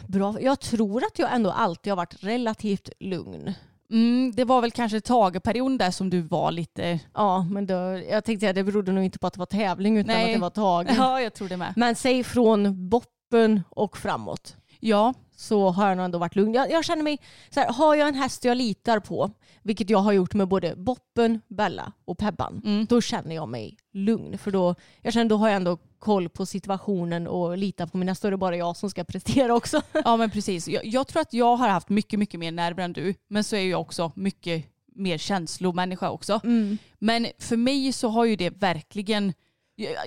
bra. Jag tror att jag ändå alltid har varit relativt lugn. Mm, det var väl kanske tageperioden där som du var lite... Ja, men då, jag tänkte att det berodde nog inte på att det var tävling utan Nej. att det var tag. <laughs> Ja, jag tror det med. Men säg från boppen och framåt Ja, så har jag nog ändå varit lugn. Jag, jag känner mig, så här, har jag en häst jag litar på, vilket jag har gjort med både Boppen, Bella och Pebban, Mm. då känner jag mig lugn. För då, jag känner, då har jag ändå koll på situationen och litar på min häst. Då är det bara jag som ska prestera också. <laughs> ja men precis. Jag, jag tror att jag har haft mycket, mycket mer nerver än du. Men så är jag också mycket mer känslomänniska också. Men för mig så har ju det verkligen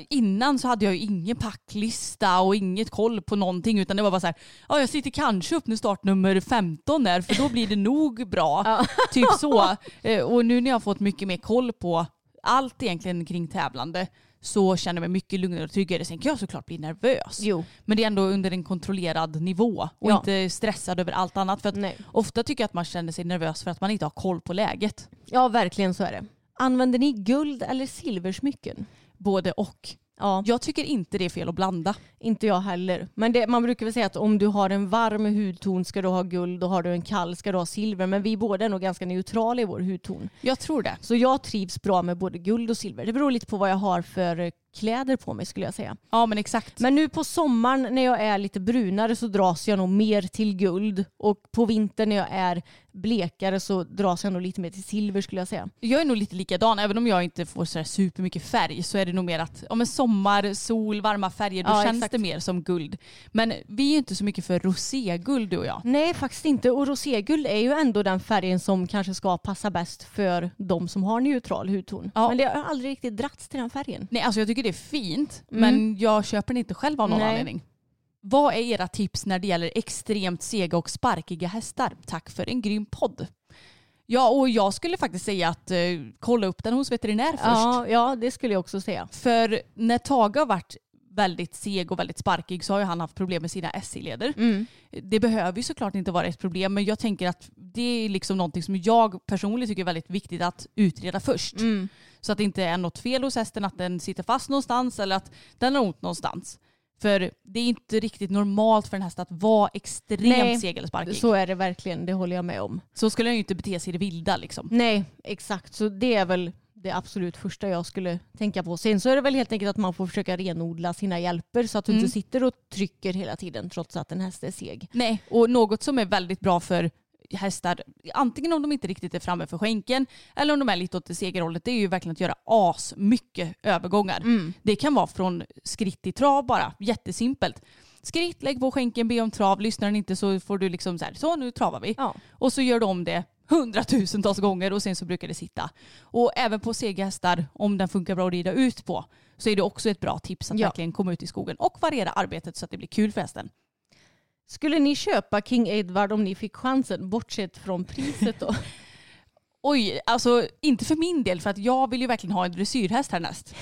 Innan så hade jag ju ingen packlista och inget koll på någonting utan det var bara så här, ja jag sitter kanske upp när startnummer 15 är för då blir det nog bra. <laughs> Typ så. Eh, Och nu när jag har fått mycket mer koll på allt egentligen kring tävlande så känner jag mig mycket lugnare och tryggare. Sen kan jag såklart bli nervös. Jo. Men det är ändå under en kontrollerad nivå och Ja. inte stressad över allt annat. För att ofta tycker jag att man känner sig nervös för att man inte har koll på läget. Ja, verkligen så är det. Använder ni guld eller silversmycken? Både och. Ja, Jag tycker inte det är fel att blanda. Inte jag heller. Men det, man brukar väl säga att om du har en varm hudton ska du ha guld och har du en kall ska du ha silver. Men vi båda är nog ganska neutrala i vår hudton. Jag tror det. Så jag trivs bra med både guld och silver. Det beror lite på vad jag har för kläder på mig skulle jag säga. Ja men exakt. Men nu på sommaren när jag är lite brunare så dras jag nog mer till guld. Och på vintern när jag är blekare så dras jag nog lite mer till silver skulle jag säga. Jag är nog lite likadan. Även om jag inte får så supermycket färg så är det nog mer att ja, men sommar, sol, varma färger, då Ja, känns exakt. det mer som guld. Men vi är ju inte så mycket för roséguld du och jag. Nej faktiskt inte. Och roséguld är ju ändå den färgen som kanske ska passa bäst för de som har neutral hudton. Ja. Men det har aldrig riktigt dragits till den färgen. Nej alltså jag tycker det är fint men jag köper den inte själv av någon Nej. anledning. Vad är era tips när det gäller extremt sega och sparkiga hästar? Tack för en grym podd. Ja och jag skulle faktiskt säga att eh, kolla upp den hos veterinär först. Ja, ja, det skulle jag också säga. För när Tage har varit väldigt seg och väldigt sparkig så har ju han haft problem med sina SI-leder. Det behöver ju såklart inte vara ett problem men jag tänker att det är liksom någonting som jag personligen tycker är väldigt viktigt att utreda först. Så att det inte är något fel hos hästen, att den sitter fast någonstans eller att den har ont någonstans. För det är inte riktigt normalt för en häst att vara extremt Nej, seg eller sparkig. Så, Så är det verkligen, det håller jag med om. skulle den ju inte bete sig i det vilda liksom. Nej, exakt. Så det är väl det absolut första jag skulle tänka på. Sen så är det väl helt enkelt att man får försöka renodla sina hjälper så att du Mm. inte sitter och trycker hela tiden trots att en häst är seg. Nej, och något som är väldigt bra för hästar, antingen om de inte riktigt är framme för skänken eller om de är lite åt det segerhållet, det är ju verkligen att göra as mycket övergångar. Det kan vara från skritt till trav bara, jättesimpelt. Skritt, lägg på skänken, be om trav, lyssnar den inte så får du liksom så här, så nu travar vi. Ja. Och så gör du om det hundratusentals gånger och sen så brukar det sitta. Och även på sega hästar, om den funkar bra att rida ut på, så är det också ett bra tips att Ja. verkligen komma ut i skogen och variera arbetet så att det blir kul för hästen. Skulle ni köpa King Edward om ni fick chansen, bortsett från priset då? <laughs> Oj, alltså inte för min del för att jag vill ju verkligen ha en dressyrhäst härnäst.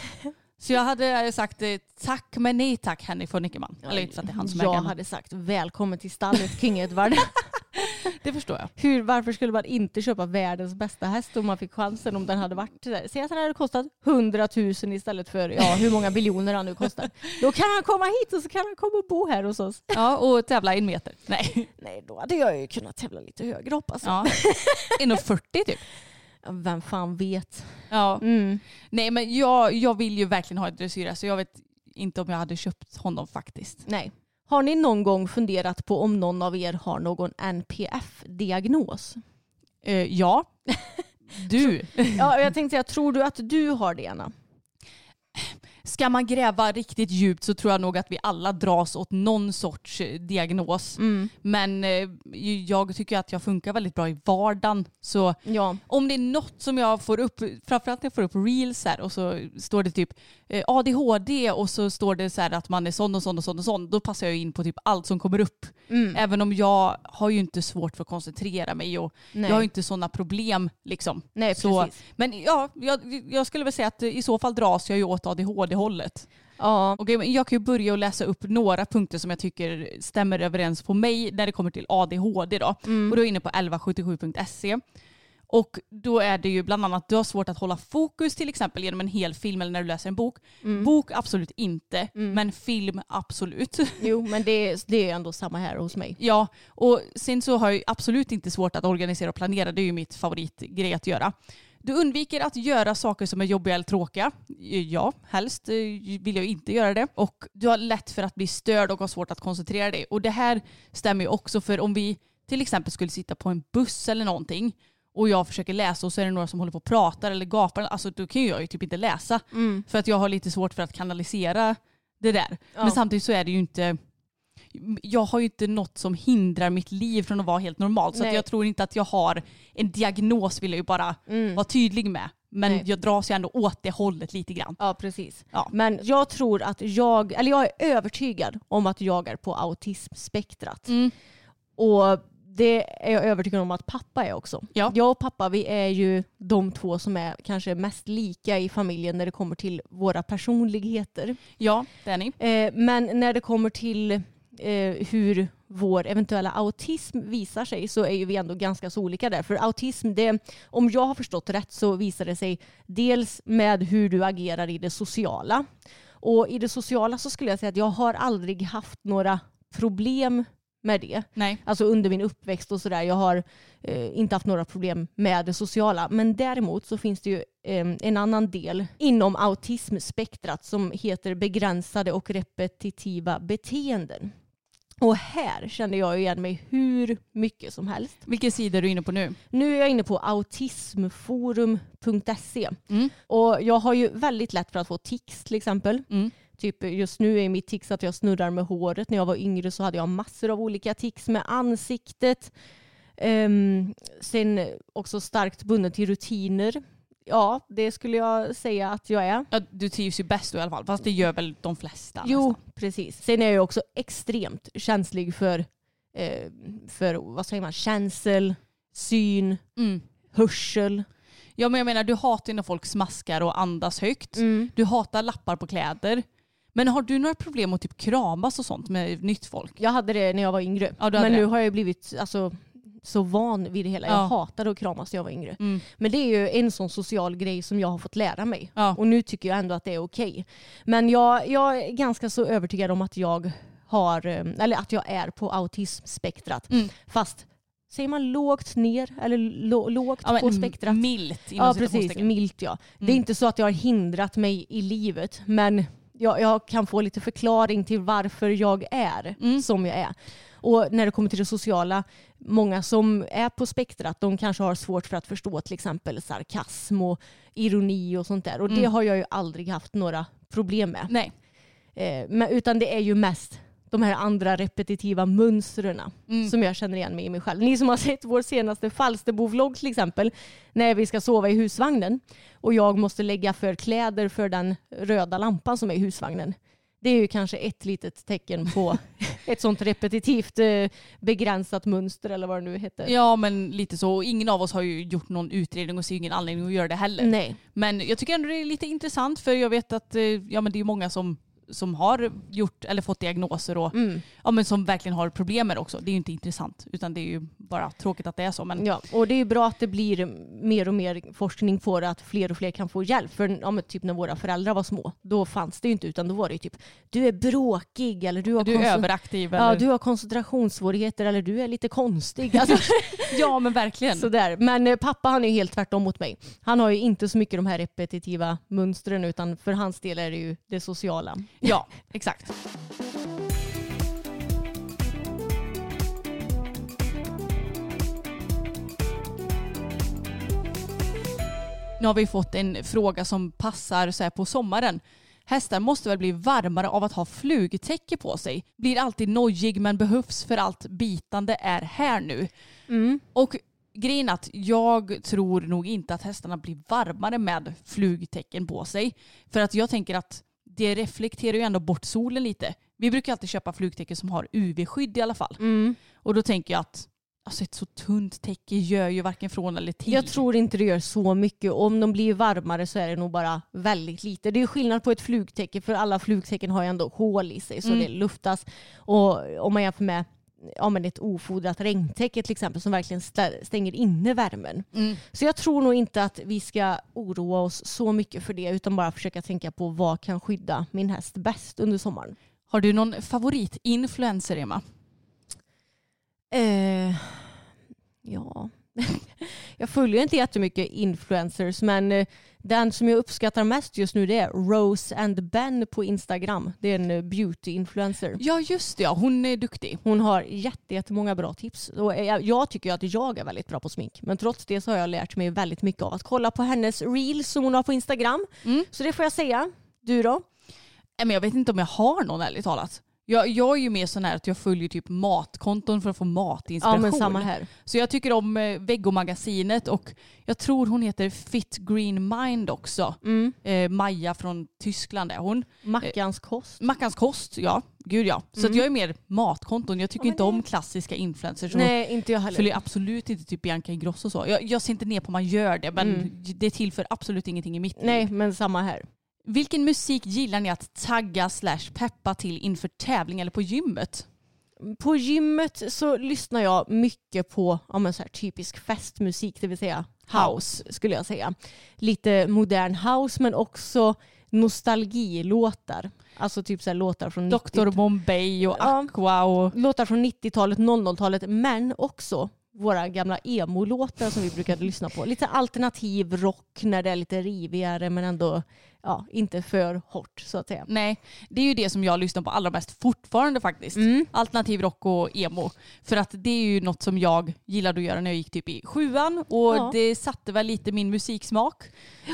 Så jag hade sagt eh, tack men nej tack Henrik von Nickeman. Eller inte för att det är han som jag äger hade sagt välkommen till stallet King Edward. <laughs> <laughs> Det förstår jag. Hur, varför skulle man inte köpa världens bästa häst om man fick chansen om den hade varit där? Säg att den hade kostat 100 000 istället för ja, hur många biljoner han nu kostar. Då kan han komma hit och så kan han komma och bo här hos oss. Ja, och tävla en meter. Nej. Nej, då hade jag ju kunnat tävla lite högre hoppas jag. Ja. 1,40 typ. Vem fan vet. Ja. Mm. Nej men jag, jag vill ju verkligen ha ett dressyr så jag vet inte om jag hade köpt honom faktiskt. Nej. Har ni någon gång funderat på om någon av er har någon NPF-diagnos? Eh, ja. <laughs> Du. Ja, jag tänkte säga, tror du att du har det Anna? Ska man gräva riktigt djupt så tror jag nog att vi alla dras åt någon sorts eh, diagnos. Mm. Men eh, jag tycker att jag funkar väldigt bra i vardagen. Så Ja. om det är något som jag får upp, framförallt när jag får upp reels här och så står det typ eh, ADHD och så står det så här att man är sån och sån och sån och sån. Då passar jag in på typ allt som kommer upp. Mm. Även om jag har ju inte svårt för att koncentrera mig och Nej. jag har ju inte sådana problem liksom. Nej, Så, men ja, jag, jag skulle väl säga att i så fall dras jag ju åt ADHD-hållet. Ja. Men jag kan ju börja och läsa upp några punkter som jag tycker stämmer överens på mig när det kommer till ADHD. Då. Mm. Och då är jag inne på 1177.se. Och då är det ju bland annat, du har svårt att hålla fokus till exempel genom en hel film eller när du läser en bok. Mm. Bok absolut inte, men film absolut. <laughs> Jo, men det, det är ändå samma här hos mig. Ja, och sen så har jag absolut inte svårt att organisera och planera. Det är ju mitt favoritgrej att göra. Du undviker att göra saker som är jobbiga eller tråkiga. Ja, helst eh, vill jag inte göra det. Och du har lätt för att bli störd och har svårt att koncentrera dig. Och det här stämmer ju också för om vi till exempel skulle sitta på en buss eller någonting och jag försöker läsa och så är det några som håller på och pratar eller gapar. Alltså då kan jag ju typ inte läsa. För att jag har lite svårt för att kanalisera det där. Ja. Men samtidigt så är det ju inte jag har ju inte något som hindrar mitt liv från att vara helt normalt. Så Nej. jag tror inte att jag har en diagnos vill jag ju bara Mm. vara tydlig med. Men Nej. jag dras ju ändå åt det hållet lite grann. Ja, precis. Ja. Men jag tror att jag, eller jag är övertygad om att jag är på autismspektrat. Mm. Och det är jag övertygad om att pappa är också. Ja. Jag och pappa vi är ju de två som är kanske mest lika i familjen när det kommer till våra personligheter. Ja, det är ni. Eh, men när det kommer till eh, hur vår eventuella autism visar sig så är ju vi ändå ganska så olika där. För autism, det, om jag har förstått rätt så visar det sig dels med hur du agerar i det sociala. Och i det sociala så skulle jag säga att jag har aldrig haft några problem med det. Nej. Alltså under min uppväxt och sådär. Jag har eh, inte haft några problem med det sociala. Men däremot så finns det ju eh, en annan del inom autismspektrat som heter begränsade och repetitiva beteenden. Och här känner jag igen mig hur mycket som helst. Vilken sida är du inne på nu? Nu är jag inne på autismforum.se Mm. och jag har ju väldigt lätt för att få tics till exempel. Mm. Typ just nu är mitt tics att jag snurrar med håret. När jag var yngre så hade jag massor av olika tics med ansiktet. Ehm, sen också starkt bunden till rutiner. Ja, det skulle jag säga att jag är. Ja, du trivs ju bäst då i alla fall. Fast det gör väl de flesta. Jo, nästan. precis. Sen är jag också extremt känslig för, eh, för vad säger man, känsel, syn, Mm. hörsel. Ja men jag menar du hatar ju när folk smaskar och andas högt. Mm. Du hatar lappar på kläder. Men har du några problem att typ kramas och sånt med nytt folk? Jag hade det när jag var yngre. Ja, Men nu det. har jag blivit alltså, så van vid det hela. Ja. Jag hatade att kramas när jag var yngre. Mm. Men det är ju en sån social grej som jag har fått lära mig. Och nu tycker jag ändå att det är okej. Men jag, jag är ganska så övertygad om att jag har, eh, eller att jag är på autismspektrat. Mm. Fast säger man lågt ner eller lå, lågt Ja, på spektrat? Milt Ja precis, milt ja. Det är Mm. inte så att jag har hindrat mig i livet men jag, jag kan få lite förklaring till varför jag är Mm. som jag är. Och när det kommer till det sociala, många som är på spektrat de kanske har svårt för att förstå till exempel sarkasm och ironi och sånt där. Och det Mm. har jag ju aldrig haft några problem med. Nej. Eh, men, utan det är ju mest de här andra repetitiva mönstren Mm. som jag känner igen mig i mig själv. Ni som har sett vår senaste Falsterbo-vlogg till exempel, när vi ska sova i husvagnen och jag måste lägga för kläder för den röda lampan som är i husvagnen. Det är ju kanske ett litet tecken på <laughs> ett sånt repetitivt eh, begränsat mönster eller vad det nu heter. Ja men lite så. Och ingen av oss har ju gjort någon utredning och ser ingen anledning att göra det heller. Nej. Men jag tycker ändå det är lite intressant för jag vet att eh, ja, men det är många som, som har gjort eller fått diagnoser och Mm. ja, men som verkligen har problem med det också. Det är ju inte intressant utan det är ju bara tråkigt att det är så. Men Ja, och det är ju bra att det blir mer och mer forskning på det, att fler och fler kan få hjälp. För ja, men typ när våra föräldrar var små, då fanns det ju inte, utan då var det ju typ du är bråkig eller du har, du är överaktiv. ja, Eller? du har koncentrationssvårigheter eller du är lite konstig. <laughs> Alltså, ja men verkligen. sådär. Men eh, pappa han är ju helt tvärtom mot mig. Han har ju inte så mycket de här repetitiva mönstren utan för hans del är det ju det sociala. Ja, exakt. Nu har vi fått en fråga som passar så här på sommaren. Hästar måste väl bli varmare av att ha flugtäcke på sig? Blir alltid nojig men behövs för allt bitande är här nu. Och grejen att jag tror nog inte att hästarna blir varmare med flugtäcken på sig. För att jag tänker att det reflekterar ju ändå bort solen lite. Vi brukar alltid köpa flugtäcken som har UV-skydd i alla fall. Och då tänker jag att alltså ett så tunt täcke gör ju varken från eller till. Jag tror inte det gör så mycket. Om de blir varmare så är det nog bara väldigt lite. Det är skillnad på ett flugtäcke för alla flugtäcken har ju ändå hål i sig så Mm. det luftas. Och om man jämför med ja, men ett ofodrat regntäcke till exempel som verkligen stä- stänger inne värmen. Mm. Så jag tror nog inte att vi ska oroa oss så mycket för det utan bara försöka tänka på vad kan skydda min häst bäst under sommaren. Har du någon favoritinfluencer Emma? Eh, ja. <laughs> jag följer inte jättemycket influencers men eh, den som jag uppskattar mest just nu det är Rose and Ben på Instagram. Det är en eh, beauty-influencer. Ja just det, ja. hon är duktig. Hon har jätte- jättemånga bra tips. Och jag, jag tycker att jag är väldigt bra på smink. Men trots det så har jag lärt mig väldigt mycket av att kolla på hennes reels som hon har på Instagram. Mm. Så det får jag säga. Du då? Men jag vet inte om jag har någon ärligt talat. Jag, jag är ju mer sån här att jag följer typ matkonton för att få matinspiration. Ja men samma här. Så jag tycker om eh, Veggomagasinet och jag tror hon heter Fit Green Mind också. Mm. Eh, Maja från Tyskland är hon. Mackans kost. Mackans kost, ja. Gud ja. Så att jag är mer matkonton. Jag tycker Ja, men inte det- om klassiska influencers. och Nej inte jag heller. följer absolut inte typ Bianca Ingrosso och så. Jag, jag ser inte ner på om man gör det men Mm. det tillför absolut ingenting i mitt liv. Nej men samma här. Vilken musik gillar ni att tagga slash peppa till inför tävling eller på gymmet? På gymmet så lyssnar jag mycket på ja, men så här, typisk festmusik, det vill säga house skulle jag säga. Lite modern house men också nostalgilåtar. Alltså typ så här låtar från Dr 90 Bombay och. Aqua och... låtar från 90-talet, 00-talet men också våra gamla emo-låtar som vi brukade lyssna på. Lite alternativ rock när det är lite rivigare men ändå ja, inte för hårt så att säga. Nej, det är ju det som jag lyssnar på allra mest fortfarande faktiskt. Mm. Alternativ rock och emo. För att det är ju något som jag gillade att göra när jag gick typ i sjuan och Ja. det satte väl lite min musiksmak.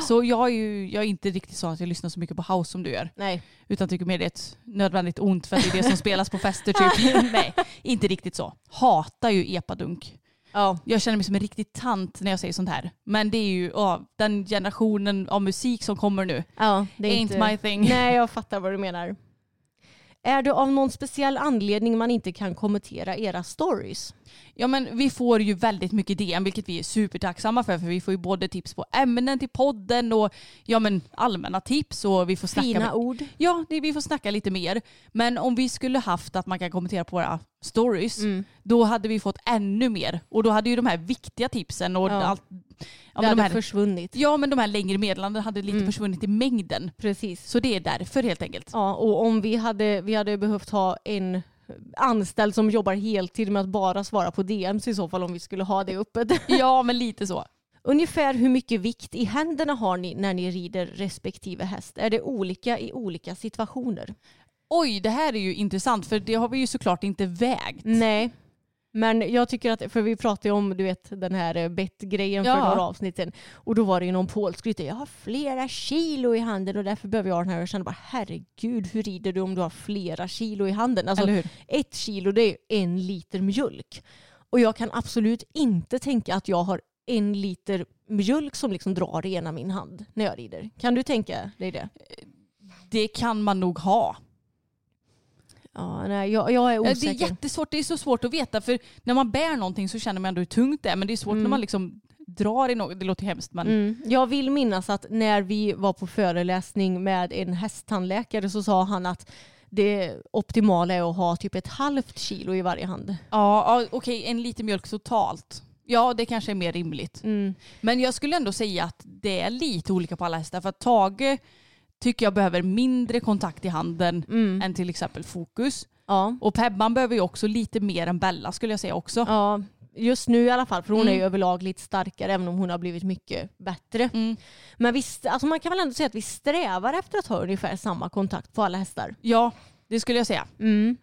Så jag är ju jag är inte riktigt så att jag lyssnar så mycket på house som du gör. Nej. Utan tycker mer det är ett nödvändigt ont för att det är det som spelas på fester typ. <laughs> Nej, inte riktigt så. Hatar ju epadunk. Ja. Jag känner mig som en riktig tant när jag säger sånt här. Men det är ju ja, den generationen av musik som kommer nu. Ja, det är Ain't inte... my thing. Nej, jag fattar vad du menar. Är det av någon speciell anledning man inte kan kommentera era stories? Ja men vi får ju väldigt mycket DM vilket vi är supertacksamma för för vi får ju både tips på ämnen till podden och ja men allmänna tips och vi får snacka Fina med, ord. Ja, vi får snacka lite mer. Men om vi skulle haft att man kan kommentera på våra stories Mm. då hade vi fått ännu mer och då hade ju de här viktiga tipsen och Ja. allt ja, det men de hade här, försvunnit. ja men de här längre meddelandena hade lite Mm. försvunnit i mängden. Precis. Så det är därför helt enkelt. Ja, och om vi hade, vi hade behövt ha en anställd som jobbar heltid med att bara svara på DMs i så fall om vi skulle ha det öppet. <laughs> Ja men lite så. Ungefär hur mycket vikt i händerna har ni när ni rider respektive häst? Är det olika i olika situationer? Oj, det här är ju intressant för det har vi ju såklart inte vägt. Nej. Men jag tycker att, för vi pratade ju om du vet, den här eh, bettgrejen för Ja. några avsnitt sedan. Och då var det ju någon polsk ryttare, jag har flera kilo i handen och därför behöver jag ha den här. Och jag kände bara herregud hur rider du om du har flera kilo i handen? Alltså, ett kilo det är en liter mjölk. Och jag kan absolut inte tänka att jag har en liter mjölk som liksom drar i ena min hand när jag rider. Kan du tänka dig det? Det kan man nog ha. Ja, nej, jag, jag är Ja, Det osäker. är jättesvårt, det är så svårt att veta för när man bär någonting så känner man ändå hur tungt det är men det är svårt Mm. när man liksom drar i något, det låter hemskt men Mm. Jag vill minnas att när vi var på föreläsning med en hästtandläkare så sa han att det optimala är att ha typ ett halvt kilo i varje hand. Ja, ja okej, en liter mjölk totalt. Ja, det kanske är mer rimligt. Mm. Men jag skulle ändå säga att det är lite olika på alla hästar. För att Tage tycker jag behöver mindre kontakt i handen Mm. än till exempel Fokus. Ja. Och Pebban behöver ju också lite mer än Bella skulle jag säga också. ja, just nu i alla fall för hon Mm. är ju överlag lite starkare även om hon har blivit mycket bättre. Mm. Men visst, alltså man kan väl ändå säga att vi strävar efter att ha ungefär samma kontakt på alla hästar. Ja, det skulle jag säga.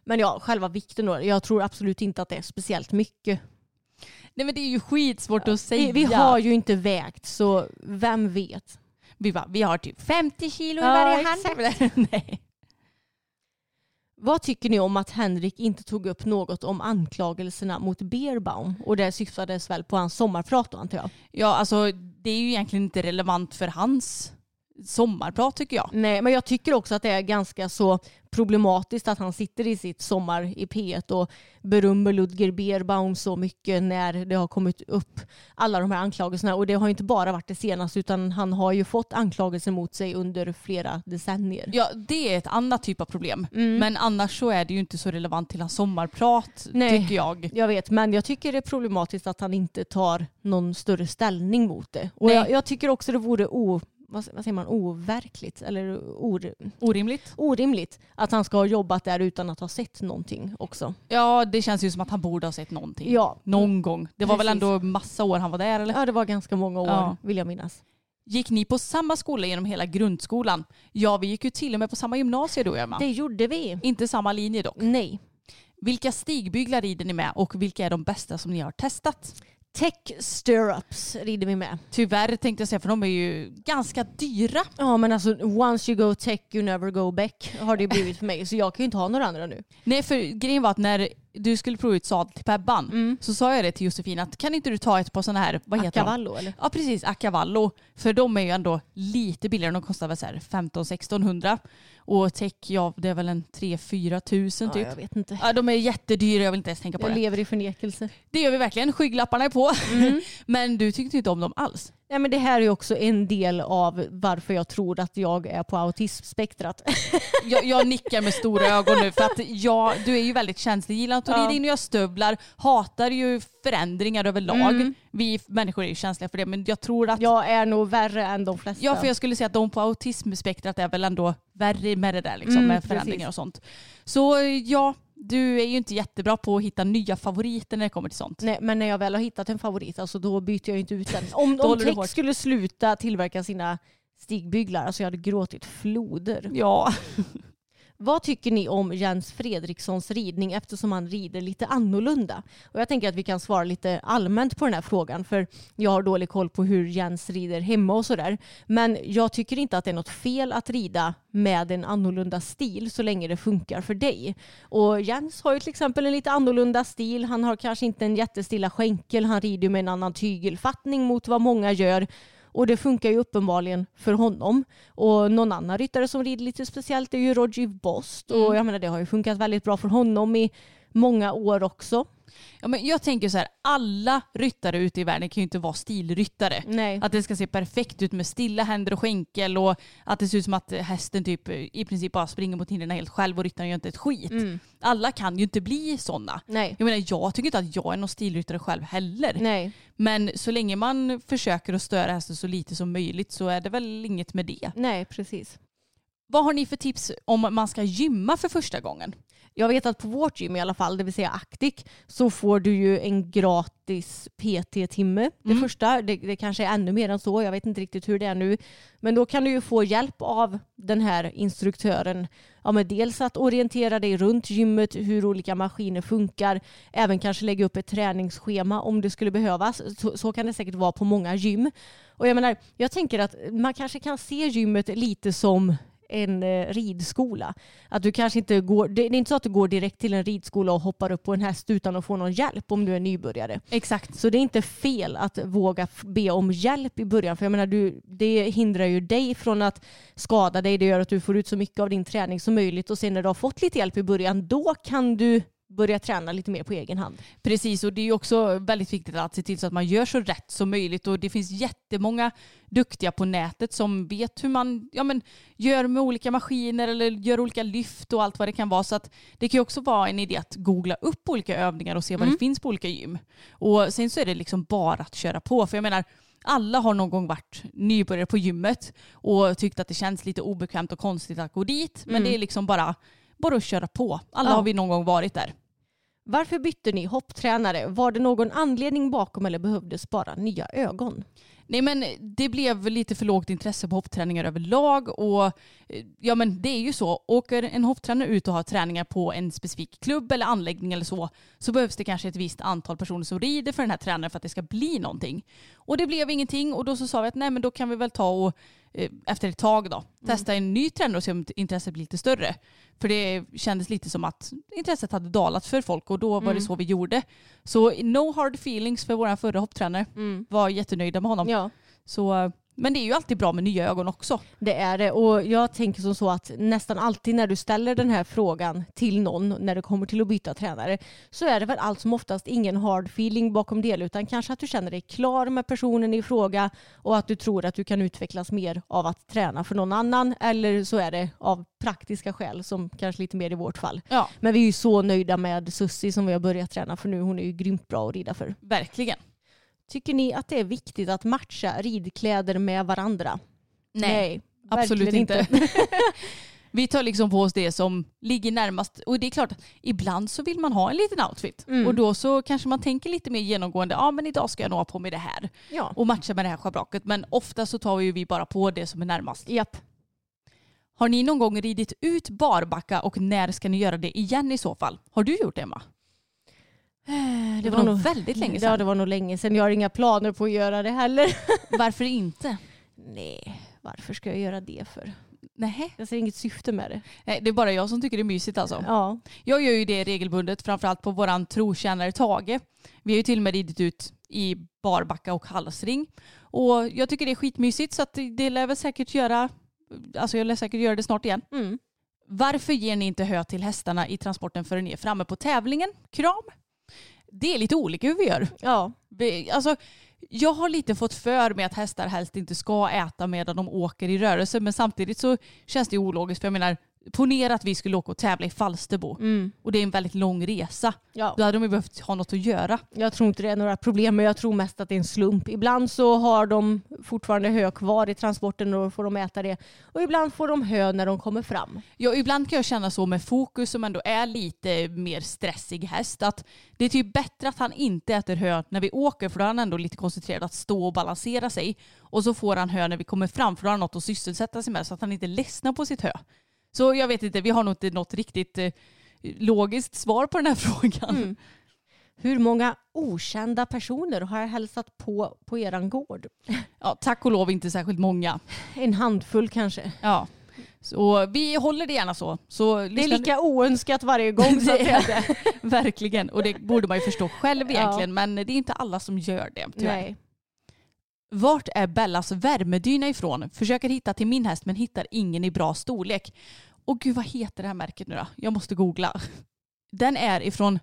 Men ja, själva vikten då, jag tror absolut inte att det är speciellt mycket. Nej men det är ju skitsvårt att säga. Vi, vi har ju inte vägt så vem vet. Vi, bara, vi har typ 50 kilo i Ja, varje hand. <laughs> Nej. Vad tycker ni om att Henrik inte tog upp något om anklagelserna mot Beerbaum? Och det syftades väl på hans sommarprat då antar jag? Ja, alltså det är ju egentligen inte relevant för hans sommarprat tycker jag. Nej, men jag tycker också att det är ganska så problematiskt att han sitter i sitt sommar i P1 och berömmer Ludger Beerbaum så mycket när det har kommit upp alla de här anklagelserna. Och det har inte bara varit det senaste utan han har ju fått anklagelser mot sig under flera decennier. Ja, det är ett annat typ av problem. Mm. Men annars så är det ju inte så relevant till hans sommarprat Nej. tycker jag. Jag vet, men jag tycker det är problematiskt att han inte tar någon större ställning mot det. Och jag, jag tycker också det vore o, vad, säger man, overkligt eller or, Orimligt. orimligt att han ska ha jobbat där utan att ha sett någonting också. Ja, det känns ju som att han borde ha sett någonting. Ja, Någon gång. Det var väl Precis. ändå massa år han var där eller? ja det var ganska många år Ja. vill jag minnas. Gick ni på samma skola genom hela grundskolan? Ja, vi gick ju till och med på samma gymnasium då Emma. Det gjorde vi. Inte samma linje dock. Nej. Vilka stigbyglar rider ni med och vilka är de bästa som ni har testat? Tech stirrups rider vi med. Tyvärr tänkte jag säga för de är ju ganska dyra. Ja men alltså once you go tech you never go back har det blivit för mig så jag kan ju inte ha några andra nu. Nej för grejen var att när du skulle prova ut sadel till Pebban så sa jag det till Josefin att kan inte du ta ett par sådana här, vad heter de? Acavallo eller? Ja precis, Acavallo. För de är ju ändå lite billigare, de kostar väl så här 15-1600. Och Tech, ja det är väl en 3-4 tusen Ja, typ. jag vet inte. Ja, de är jättedyra, jag vill inte ens tänka på Jag det. lever i förnekelse. Det gör vi verkligen, skygglapparna är på. <laughs> Men du tyckte inte om dem alls. Nej, men det här är också en del av varför jag tror att jag är på autismspektrat. <laughs> Jag, jag nickar med stora ögon nu för att jag, du är ju väldigt känslig. Gillar inte att Ja. in och göra stövlar, hatar ju förändringar överlag. Vi människor är ju känsliga för det men jag tror att Jag är nog värre än de flesta. Ja, för jag skulle säga att de på autismspektrat är väl ändå värre med det där liksom, Mm, med precis. förändringar och sånt. Så ja, du är ju inte jättebra på att hitta nya favoriter när det kommer till sånt. Nej, men när jag väl har hittat en favorit, alltså, då byter jag inte ut den. <laughs> Om, om hårt. skulle sluta tillverka sina stigbyglar, alltså jag hade gråtit floder. Ja. Vad tycker ni om Jens Fredrikssons ridning eftersom han rider lite annorlunda? Och jag tänker att vi kan svara lite allmänt på den här frågan för jag har dålig koll på hur Jens rider hemma och sådär. Men jag tycker inte att det är något fel att rida med en annorlunda stil så länge det funkar för dig. Och Jens har ju till exempel en lite annorlunda stil. Han har kanske inte en jättestilla skänkel. Han rider med en annan tygelfattning mot vad många gör. Och det funkar ju uppenbarligen för honom. Och någon annan ryttare som rider lite speciellt är ju Roger Bost. Och jag menar det har ju funkat väldigt bra för honom i många år också. Ja, men jag tänker så här, alla ryttare ute i världen kan ju inte vara stilryttare. Nej. Att det ska se perfekt ut med stilla händer och skänkel och att det ser ut som att hästen typ i princip bara springer mot hindren helt själv och ryttaren gör inte ett skit. Alla kan ju inte bli sådana. Nej. Jag menar jag tycker inte att jag är någon stilryttare själv heller. Nej. Men så länge man försöker att störa hästen så lite som möjligt så är det väl inget med det. Nej, precis. Vad har ni för tips om man ska gymma för första gången? Jag vet att på vårt gym i alla fall, det vill säga Actic, så får du ju en gratis PT-timme. Det Mm. första, det, det kanske är ännu mer än så, jag vet inte riktigt hur det är nu. Men då kan du ju få hjälp av den här instruktören. Ja, men dels att orientera dig runt gymmet, hur olika maskiner funkar. Även kanske lägga upp ett träningsschema om det skulle behövas. Så, så kan det säkert vara på många gym. Och jag menar, jag tänker att man kanske kan se gymmet lite som en eh, ridskola. Att du kanske inte går, det, är inte så att du går direkt till en ridskola och hoppar upp på en häst utan att få någon hjälp om du är nybörjare. Exakt. Så det är inte fel att våga be om hjälp i början. För jag menar, du, det hindrar ju dig från att skada dig. Det gör att du får ut så mycket av din träning som möjligt. Och sen när du har fått lite hjälp i början, då kan du börja träna lite mer på egen hand. Precis, och det är ju också väldigt viktigt att se till så att man gör så rätt som möjligt. Och det finns jättemånga duktiga på nätet som vet hur man ja, men, gör med olika maskiner eller gör olika lyft och allt vad det kan vara. Så att det kan ju också vara en idé att googla upp olika övningar och se vad Mm. det finns på olika gym. Och sen så är det liksom bara att köra på. För jag menar, alla har någon gång varit nybörjare på gymmet och tyckt att det känns lite obekvämt och konstigt att gå dit. Men det är liksom bara, bara att köra på. Alla Ja. har vi någon gång varit där. Varför bytte ni hopptränare? Var det någon anledning bakom eller behövdes bara nya ögon? Nej men det blev lite för lågt intresse på hoppträningar överlag och eh, ja men det är ju så. Åker en hopptränare ut och har träningar på en specifik klubb eller anläggning eller så så behövs det kanske ett visst antal personer som rider för den här tränaren för att det ska bli någonting. Och det blev ingenting och då så sa vi att nej men då kan vi väl ta och efter ett tag då testa en ny tränare och se om intresset blir lite större. För det kändes lite som att intresset hade dalat för folk och då var det så vi gjorde. Så no hard feelings för vår förra hopptränare. Var jättenöjda med honom. Ja, Så, men det är ju alltid bra med nya ögon också. det är det. Och jag tänker som så att nästan alltid när du ställer den här frågan till någon när det kommer till att byta tränare så är det väl allt som oftast ingen hard feeling bakom det utan kanske att du känner dig klar med personen i fråga och att du tror att du kan utvecklas mer av att träna för någon annan eller så är det av praktiska skäl som kanske lite mer i vårt fall. Ja, Men vi är ju så nöjda med Sussi som vi har börjat träna för nu. Hon är ju grymt bra att rida för. verkligen. Tycker ni att det är viktigt att matcha ridkläder med varandra? absolut verkligen inte. <laughs> Vi tar liksom på oss det som ligger närmast. Och det är klart, ibland så vill man ha en liten outfit. Mm. Och då så kanske man tänker lite mer genomgående, ja men idag ska jag nog ha på mig det här. Ja. Och matcha med det här schabraket. Men ofta så tar vi bara på det som är närmast. Japp. Har ni någon gång ridit ut barbacka och när ska ni göra det igen i så fall? Har du gjort det Emma? Det var nog väldigt länge Ja, sedan. det var nog länge sedan. Jag har inga planer på att göra det heller. <laughs> Varför inte? Nej, varför ska jag göra det för? Nej. Jag ser inget syfte med det. Nej, det är bara jag som tycker det är mysigt alltså. Ja. Jag gör ju det regelbundet, framförallt på våran trotjänare Tage. Vi har ju till och med ridit ut i barbacka och halsring. Och jag tycker det är skitmysigt så att det- det lär väl säkert göra, alltså jag lär säkert göra det snart igen. Mm. Varför ger ni inte hö till hästarna i transporten förrän ni är framme på tävlingen? Kram. Det är lite olika hur vi gör. Ja. Vi- Alltså, jag har lite fått för mig att hästar helst inte ska äta medan de åker i rörelse men samtidigt så känns det ologiskt för jag menar ponera att vi skulle åka och tävla i Falsterbo Mm. och det är en väldigt lång resa. ja. Då hade de ju behövt ha något att göra. Jag tror inte det är några problem men jag tror mest att det är en slump. Ibland så har de fortfarande hö kvar i transporten och då får de äta det. Och ibland får de hö när de kommer fram. Ja, ibland kan jag känna så med Fokus som ändå är lite mer stressig häst att det är typ bättre att han inte äter hö när vi åker för då är han ändå lite koncentrerad att stå och balansera sig och så får han hö när vi kommer fram för då har han något att sysselsätta sig med så att han inte ledsnar på sitt hö. Så jag vet inte, vi har nog inte något riktigt eh, logiskt svar på den här <laughs> frågan. Mm. Hur många okända personer har jag hälsat på på eran gård? Ja, tack och lov inte särskilt många. En handfull kanske. Ja. Så vi håller det gärna så. så Det är lika oönskat varje gång. Så. <laughs> Verkligen. Och det borde man ju förstå själv egentligen. Men det är inte alla som gör det. Tyvärr. Nej. Vart är Bellas värmedyna ifrån? Försöker hitta till min häst men hittar ingen i bra storlek. Och gud vad heter det här märket nu då? Jag måste googla. Den är ifrån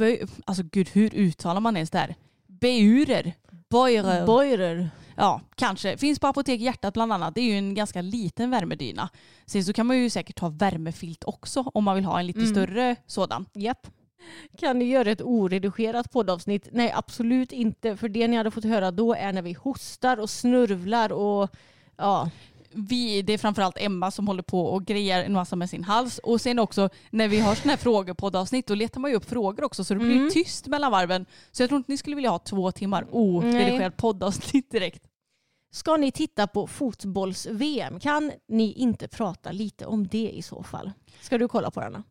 Bö- alltså gud hur uttalar man ens det här? Beurer. Beurer. Boirer. Ja, kanske. Finns på Apotek Hjärtat bland annat. Det är ju en ganska liten värmedyna. Sen så kan man ju säkert ha värmefilt också om man vill ha en lite Mm. större sådan. Japp. Kan ni göra ett oredigerat poddavsnitt? Nej, absolut inte. För det ni hade fått höra då är när vi hostar och snurvlar och ja. Vi, det är framförallt Emma som håller på och grejer en massa med sin hals. Och sen också när vi har sådana här frågepoddavsnitt då letar man ju upp frågor också så det blir Mm. tyst mellan varven. Så jag tror inte ni skulle vilja ha två timmar oredigerat poddavsnitt direkt. Ska ni titta på fotbolls-VM? Kan ni inte prata lite om det i så fall? Ska du kolla på den?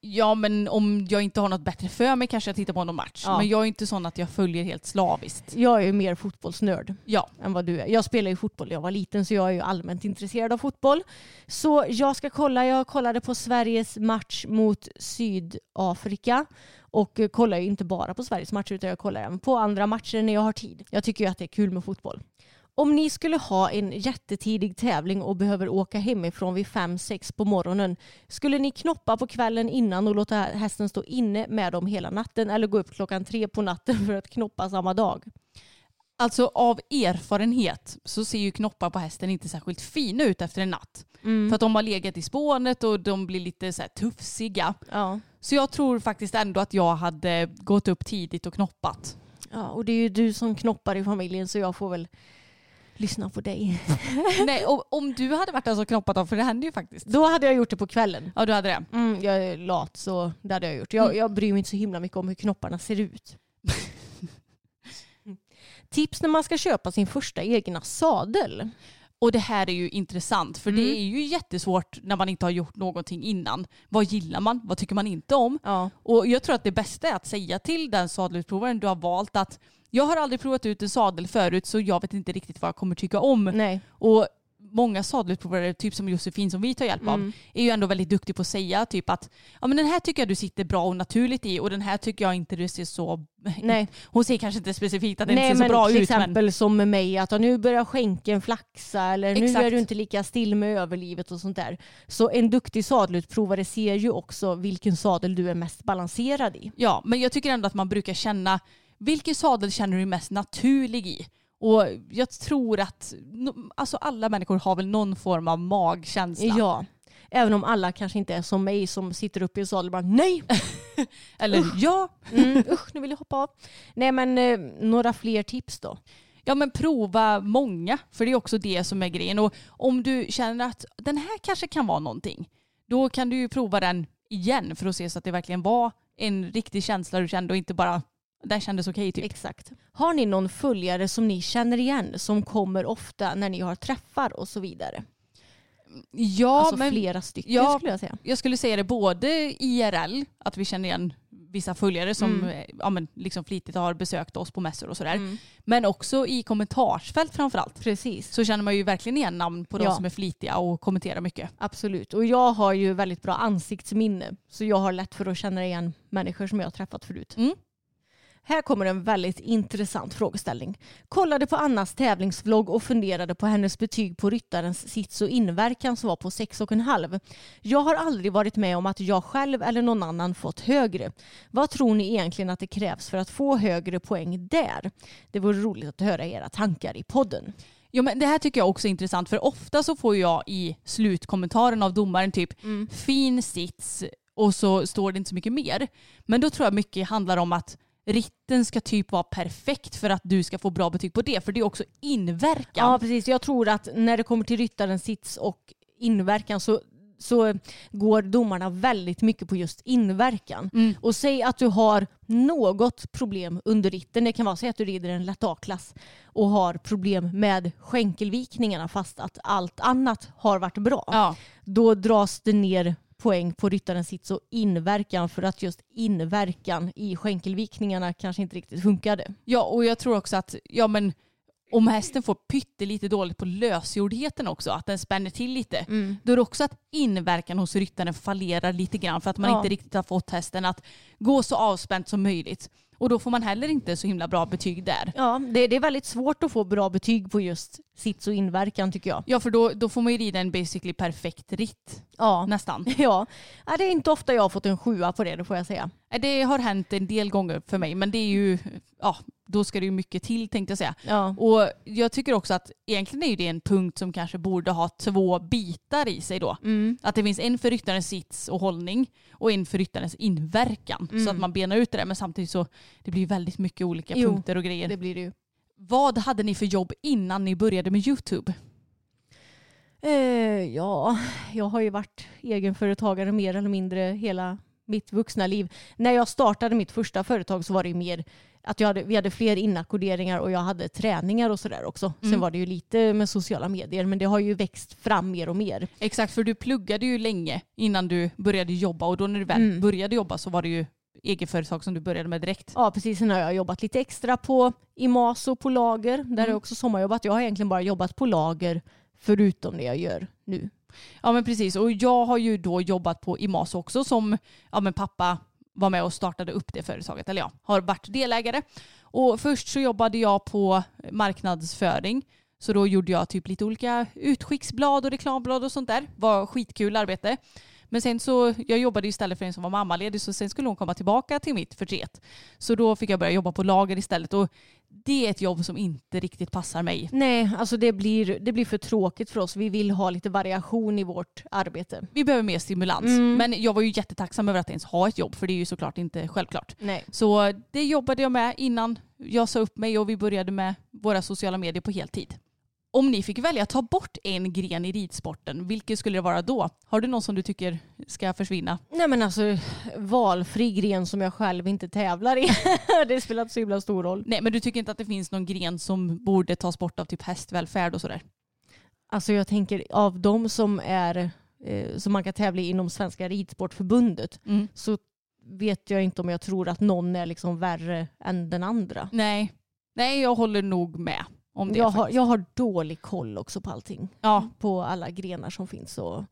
Ja men om jag inte har något bättre för mig kanske jag tittar på någon match. Ja. Men jag är inte sån att jag följer helt slaviskt. Jag är ju mer fotbollsnörd Ja. än vad du är. Jag spelade ju fotboll när jag var liten så jag är ju allmänt intresserad av fotboll. Så jag ska kolla. Jag kollade på Sveriges match mot Sydafrika och kollar ju inte bara på Sveriges matcher utan jag kollar även på andra matcher när jag har tid. Jag tycker ju att det är kul med fotboll. Om ni skulle ha en jättetidig tävling och behöver åka hemifrån vid 5-6 på morgonen, skulle ni knoppa på kvällen innan och låta hästen stå inne med dem hela natten eller gå upp klockan tre på natten för att knoppa samma dag? Alltså av erfarenhet så ser ju knoppar på hästen inte särskilt fina ut efter en natt. För att de har legat i spånet och de blir lite så här tufsiga. Ja. Så jag tror faktiskt ändå att jag hade gått upp tidigt och knoppat. ja, och det är ju du som knoppar i familjen så jag får väl lyssna på dig. <laughs> Nej, och om du hade varit den som knoppat dem, för det händer ju faktiskt. Då hade jag gjort det på kvällen. Ja, du hade det. Mm, jag är lat så det hade jag gjort. Jag, jag bryr mig inte så himla mycket om hur knopparna ser ut. <laughs> Tips när man ska köpa sin första egna sadel. Och det här är ju intressant för det är ju jättesvårt när man inte har gjort någonting innan. Vad gillar man? Vad tycker man inte om? Ja. Och jag tror att det bästa är att säga till den sadelutprovaren du har valt att jag har aldrig provat ut en sadel förut så jag vet inte riktigt vad jag kommer tycka om. Nej. Och många sadelutprovare, typ som Josefin som vi tar hjälp av, är ju ändå väldigt duktig på att säga typ att ja, men den här tycker jag du sitter bra och naturligt i och den här tycker jag inte du ser så... <laughs> Nej. Hon säger kanske inte specifikt att den Nej inte ser men så bra till ut exempel som med mig att nu börjar skänken flaxa eller nu Exakt. är du inte lika still med överlivet och sånt där. Så en duktig sadelutprovare ser ju också vilken sadel du är mest balanserad i. Ja, men jag tycker ändå att man brukar känna vilken sadel känner du mest naturlig i? Och jag tror att alltså alla människor har väl någon form av magkänsla. Ja. Även om alla kanske inte är som mig som sitter uppe i sadel och bara nej, <laughs> Eller ja. mm, usch nu vill jag hoppa av. Nej men eh, några fler tips då. Ja men prova många, för det är också det som är grejen. Och om du känner att den här kanske kan vara någonting, då kan du ju prova den igen för att se så att det verkligen var en riktig känsla du kände och inte bara den kändes okej typ. Exakt. Har ni någon följare som ni känner igen som kommer ofta när ni har träffar och så vidare? Ja, alltså men flera stycken ja. skulle jag säga. jag skulle säga det både IRL, att vi känner igen vissa följare som Mm. eh, ja, men liksom flitigt har besökt oss på mässor och sådär. Men också i kommentarsfält framförallt. Precis. Så känner man ju verkligen igen namn på de Ja. som är flitiga och kommenterar mycket. Absolut. Och jag har ju väldigt bra ansiktsminne. Så jag har lätt för att känna igen människor som jag har träffat förut. Mm. Här kommer en väldigt intressant frågeställning. Kollade på Annas tävlingsvlogg och funderade på hennes betyg på ryttarens sits och inverkan som var på 6,5. Jag har aldrig varit med om att jag själv eller någon annan fått högre. Vad tror ni egentligen att det krävs för att få högre poäng där? Det vore roligt att höra era tankar i podden. Jo, men det här tycker jag också är intressant för ofta så får jag i slutkommentaren av domaren typ fin sits och så står det inte så mycket mer. Men då tror jag mycket handlar om att ritten ska typ vara perfekt för att du ska få bra betyg på det. För det är också inverkan. Ja precis, jag tror att när det kommer till ryttarens sits och inverkan så så går domarna väldigt mycket på just inverkan. Mm. Och säg att du har något problem under ritten. Det kan vara så att du rider en lätt A-klass och har problem med skänkelvikningarna fast att allt annat har varit bra. Ja. Då dras det ner poäng på ryttarens sits och inverkan för att just inverkan i skänkelvikningarna kanske inte riktigt funkade. Ja, och jag tror också att ja, men, om hästen får pyttelite dåligt på lösgjordheten också, att den spänner till lite, då är det också att inverkan hos ryttaren fallerar lite grann för att man Ja. inte riktigt har fått hästen att gå så avspänt som möjligt. Och då får man heller inte så himla bra betyg där. Ja, det, det är väldigt svårt att få bra betyg på just sits och inverkan tycker jag. Ja, för då, då får man ju rida en basically perfekt ritt Ja. nästan. <laughs> Ja, Ja, det är inte ofta jag har fått en sjua på det, det får jag säga. Det har hänt en del gånger för mig, men det är ju, ja, då ska det ju mycket till tänkte jag säga. Ja. Och jag tycker också att egentligen är det en punkt som kanske borde ha två bitar i sig då. Att det finns en för ryttarens sits och hållning och en för ryttarens inverkan. Så att man benar ut det där. Men samtidigt så det blir väldigt mycket olika Jo, punkter och grejer. Det blir det ju. Vad hade ni för jobb innan ni började med YouTube? Eh, ja, jag har ju varit egenföretagare mer eller mindre hela mitt vuxna liv. När jag startade mitt första företag så var det mer att jag hade, vi hade fler inackorderingar och jag hade träningar och sådär också. Sen var det ju lite med sociala medier men det har ju växt fram mer och mer. Exakt, för du pluggade ju länge innan du började jobba och då när du väl började jobba så var det ju egenföretag som du började med direkt. Ja precis, sen har jag jobbat lite extra på Imaso på lager. Där har jag också sommarjobbat. Jag har egentligen bara jobbat på lager förutom det jag gör nu. Ja men precis och jag har ju då jobbat på Imas också som ja, men pappa var med och startade upp det företaget. Eller ja, har varit delägare. Och först så jobbade jag på marknadsföring. Så då gjorde jag typ lite olika utskicksblad och reklamblad och sånt där. Var skitkul arbete. Men sen så, jag jobbade istället för en som var mammaledig så sen skulle hon komma tillbaka till mitt förtret. Så då fick jag börja jobba på lager istället och det är ett jobb som inte riktigt passar mig. Nej, alltså det blir, det blir för tråkigt för oss. Vi vill ha lite variation i vårt arbete. Vi behöver mer stimulans. Mm. Men jag var ju jättetacksam över att ens ha ett jobb för det är ju såklart inte självklart. Nej. Så det jobbade jag med innan jag sa upp mig och vi började med våra sociala medier på heltid. Om ni fick välja att ta bort en gren i ridsporten, vilken skulle det vara då? Har du någon som du tycker ska försvinna? Nej men alltså valfri gren som jag själv inte tävlar i. <laughs> det spelar inte så himla stor roll. Nej, men du tycker inte att det finns någon gren som borde tas bort av typ hästvälfärd och sådär? Alltså jag tänker av de som är eh, som man kan tävla i inom Svenska Ridsportförbundet Mm. så vet jag inte om jag tror att någon är liksom värre än den andra. Nej. Nej, jag håller nog med om det. Jag har, jag har dålig koll också på allting. Ja, På alla grenar som finns. Och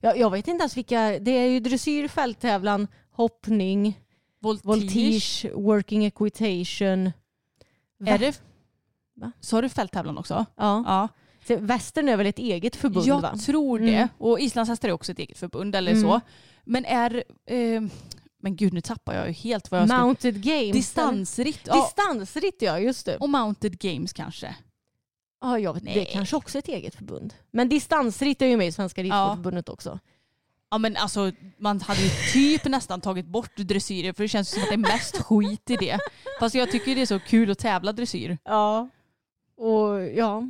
jag, jag vet inte ens vilka. Det är ju dressyr, fälttävlan, hoppning, voltige. voltige, working equitation. Är det... Va? Så har du fälttävlan också? Ja. Ja. Så Västern är väl ett eget förbund jag va? tror det. Mm. Och islandshästar är också ett eget förbund eller Mm. så. Men är... Eh, men gud, nu tappar jag ju helt vad jag ska... Mounted games. Distansritt. Ja. Distansritt ja, just det. Och mounted games kanske. Ja, jag vet, det är kanske också ett eget förbund. Men distansritt är ju med i Svenska Ridsportförbundet också. Ja men alltså man hade ju typ <laughs> nästan tagit bort dressyrer för det känns som att det är mest skit i det. Fast jag tycker det är så kul att tävla dressyr. Ja. Och ja.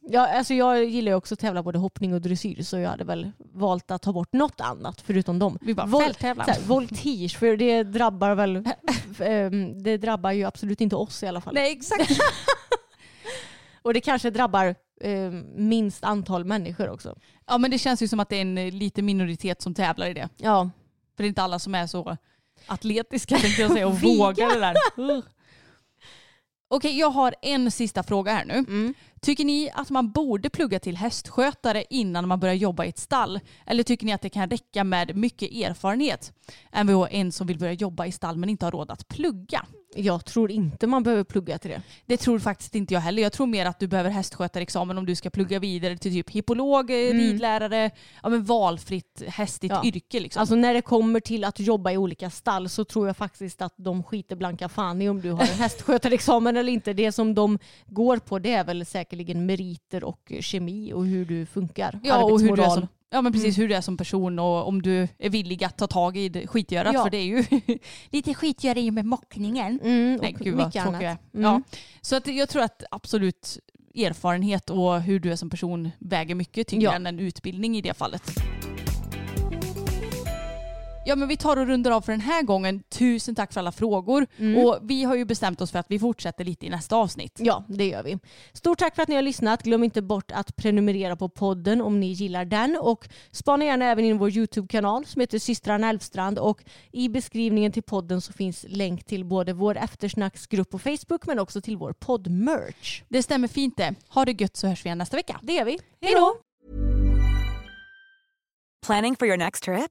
Ja, alltså jag gillar ju också att tävla både hoppning och dressyr så jag hade väl valt att ta bort något annat förutom dem. Vi bara Vol- fälttävlan. voltige, för det drabbar väl <laughs> ehm, det drabbar ju absolut inte oss i alla fall. Nej exakt. <laughs> Och det kanske drabbar ehm, minst antal människor också. Ja men det känns ju som att det är en eh, liten minoritet som tävlar i det. Ja. För det är inte alla som är så atletiska tänkte jag säga och <laughs> vågar det där. Okej jag har en sista fråga här nu. Mm. Tycker ni att man borde plugga till hästskötare innan man börjar jobba i ett stall? Eller tycker ni att det kan räcka med mycket erfarenhet? Mvh en som vill börja jobba i stall men inte har råd att plugga. Jag tror inte man behöver plugga till det. Det tror faktiskt inte jag heller. Jag tror mer att du behöver hästskötarexamen om du ska plugga vidare till typ hippolog, eh, ridlärare, ja, men valfritt hästigt Mm. Ja. yrke. Liksom. Alltså när det kommer till att jobba i olika stall så tror jag faktiskt att de skiter blanka fan i om du har en <laughs> hästskötarexamen eller inte. Det som de går på det är väl säkerligen meriter och kemi och hur du funkar. ja, och hur du är som, ja men precis hur du är som person och om du är villig att ta tag i det skitgörat. Ja. För det är ju <laughs> lite skitgöra med mockningen. Mm, Nej och gud vad tråkig jag är. Mm. Ja. Så att jag tror att absolut erfarenhet och hur du är som person väger mycket tyngre Ja. än en utbildning i det fallet. Ja men vi tar och rundar av för den här gången. Tusen tack för alla frågor. Mm. Och vi har ju bestämt oss för att vi fortsätter lite i nästa avsnitt. Ja, det gör vi. Stort tack för att ni har lyssnat. Glöm inte bort att prenumerera på podden om ni gillar den. Och spana gärna även in vår YouTube-kanal som heter Systrarna Elfstrand. Och i beskrivningen till podden så finns länk till både vår eftersnacksgrupp på Facebook men också till vår podd-merch. Det stämmer fint det. Ha det gött så hörs vi igen nästa vecka. Det gör vi. Hej då! Planning for your next trip?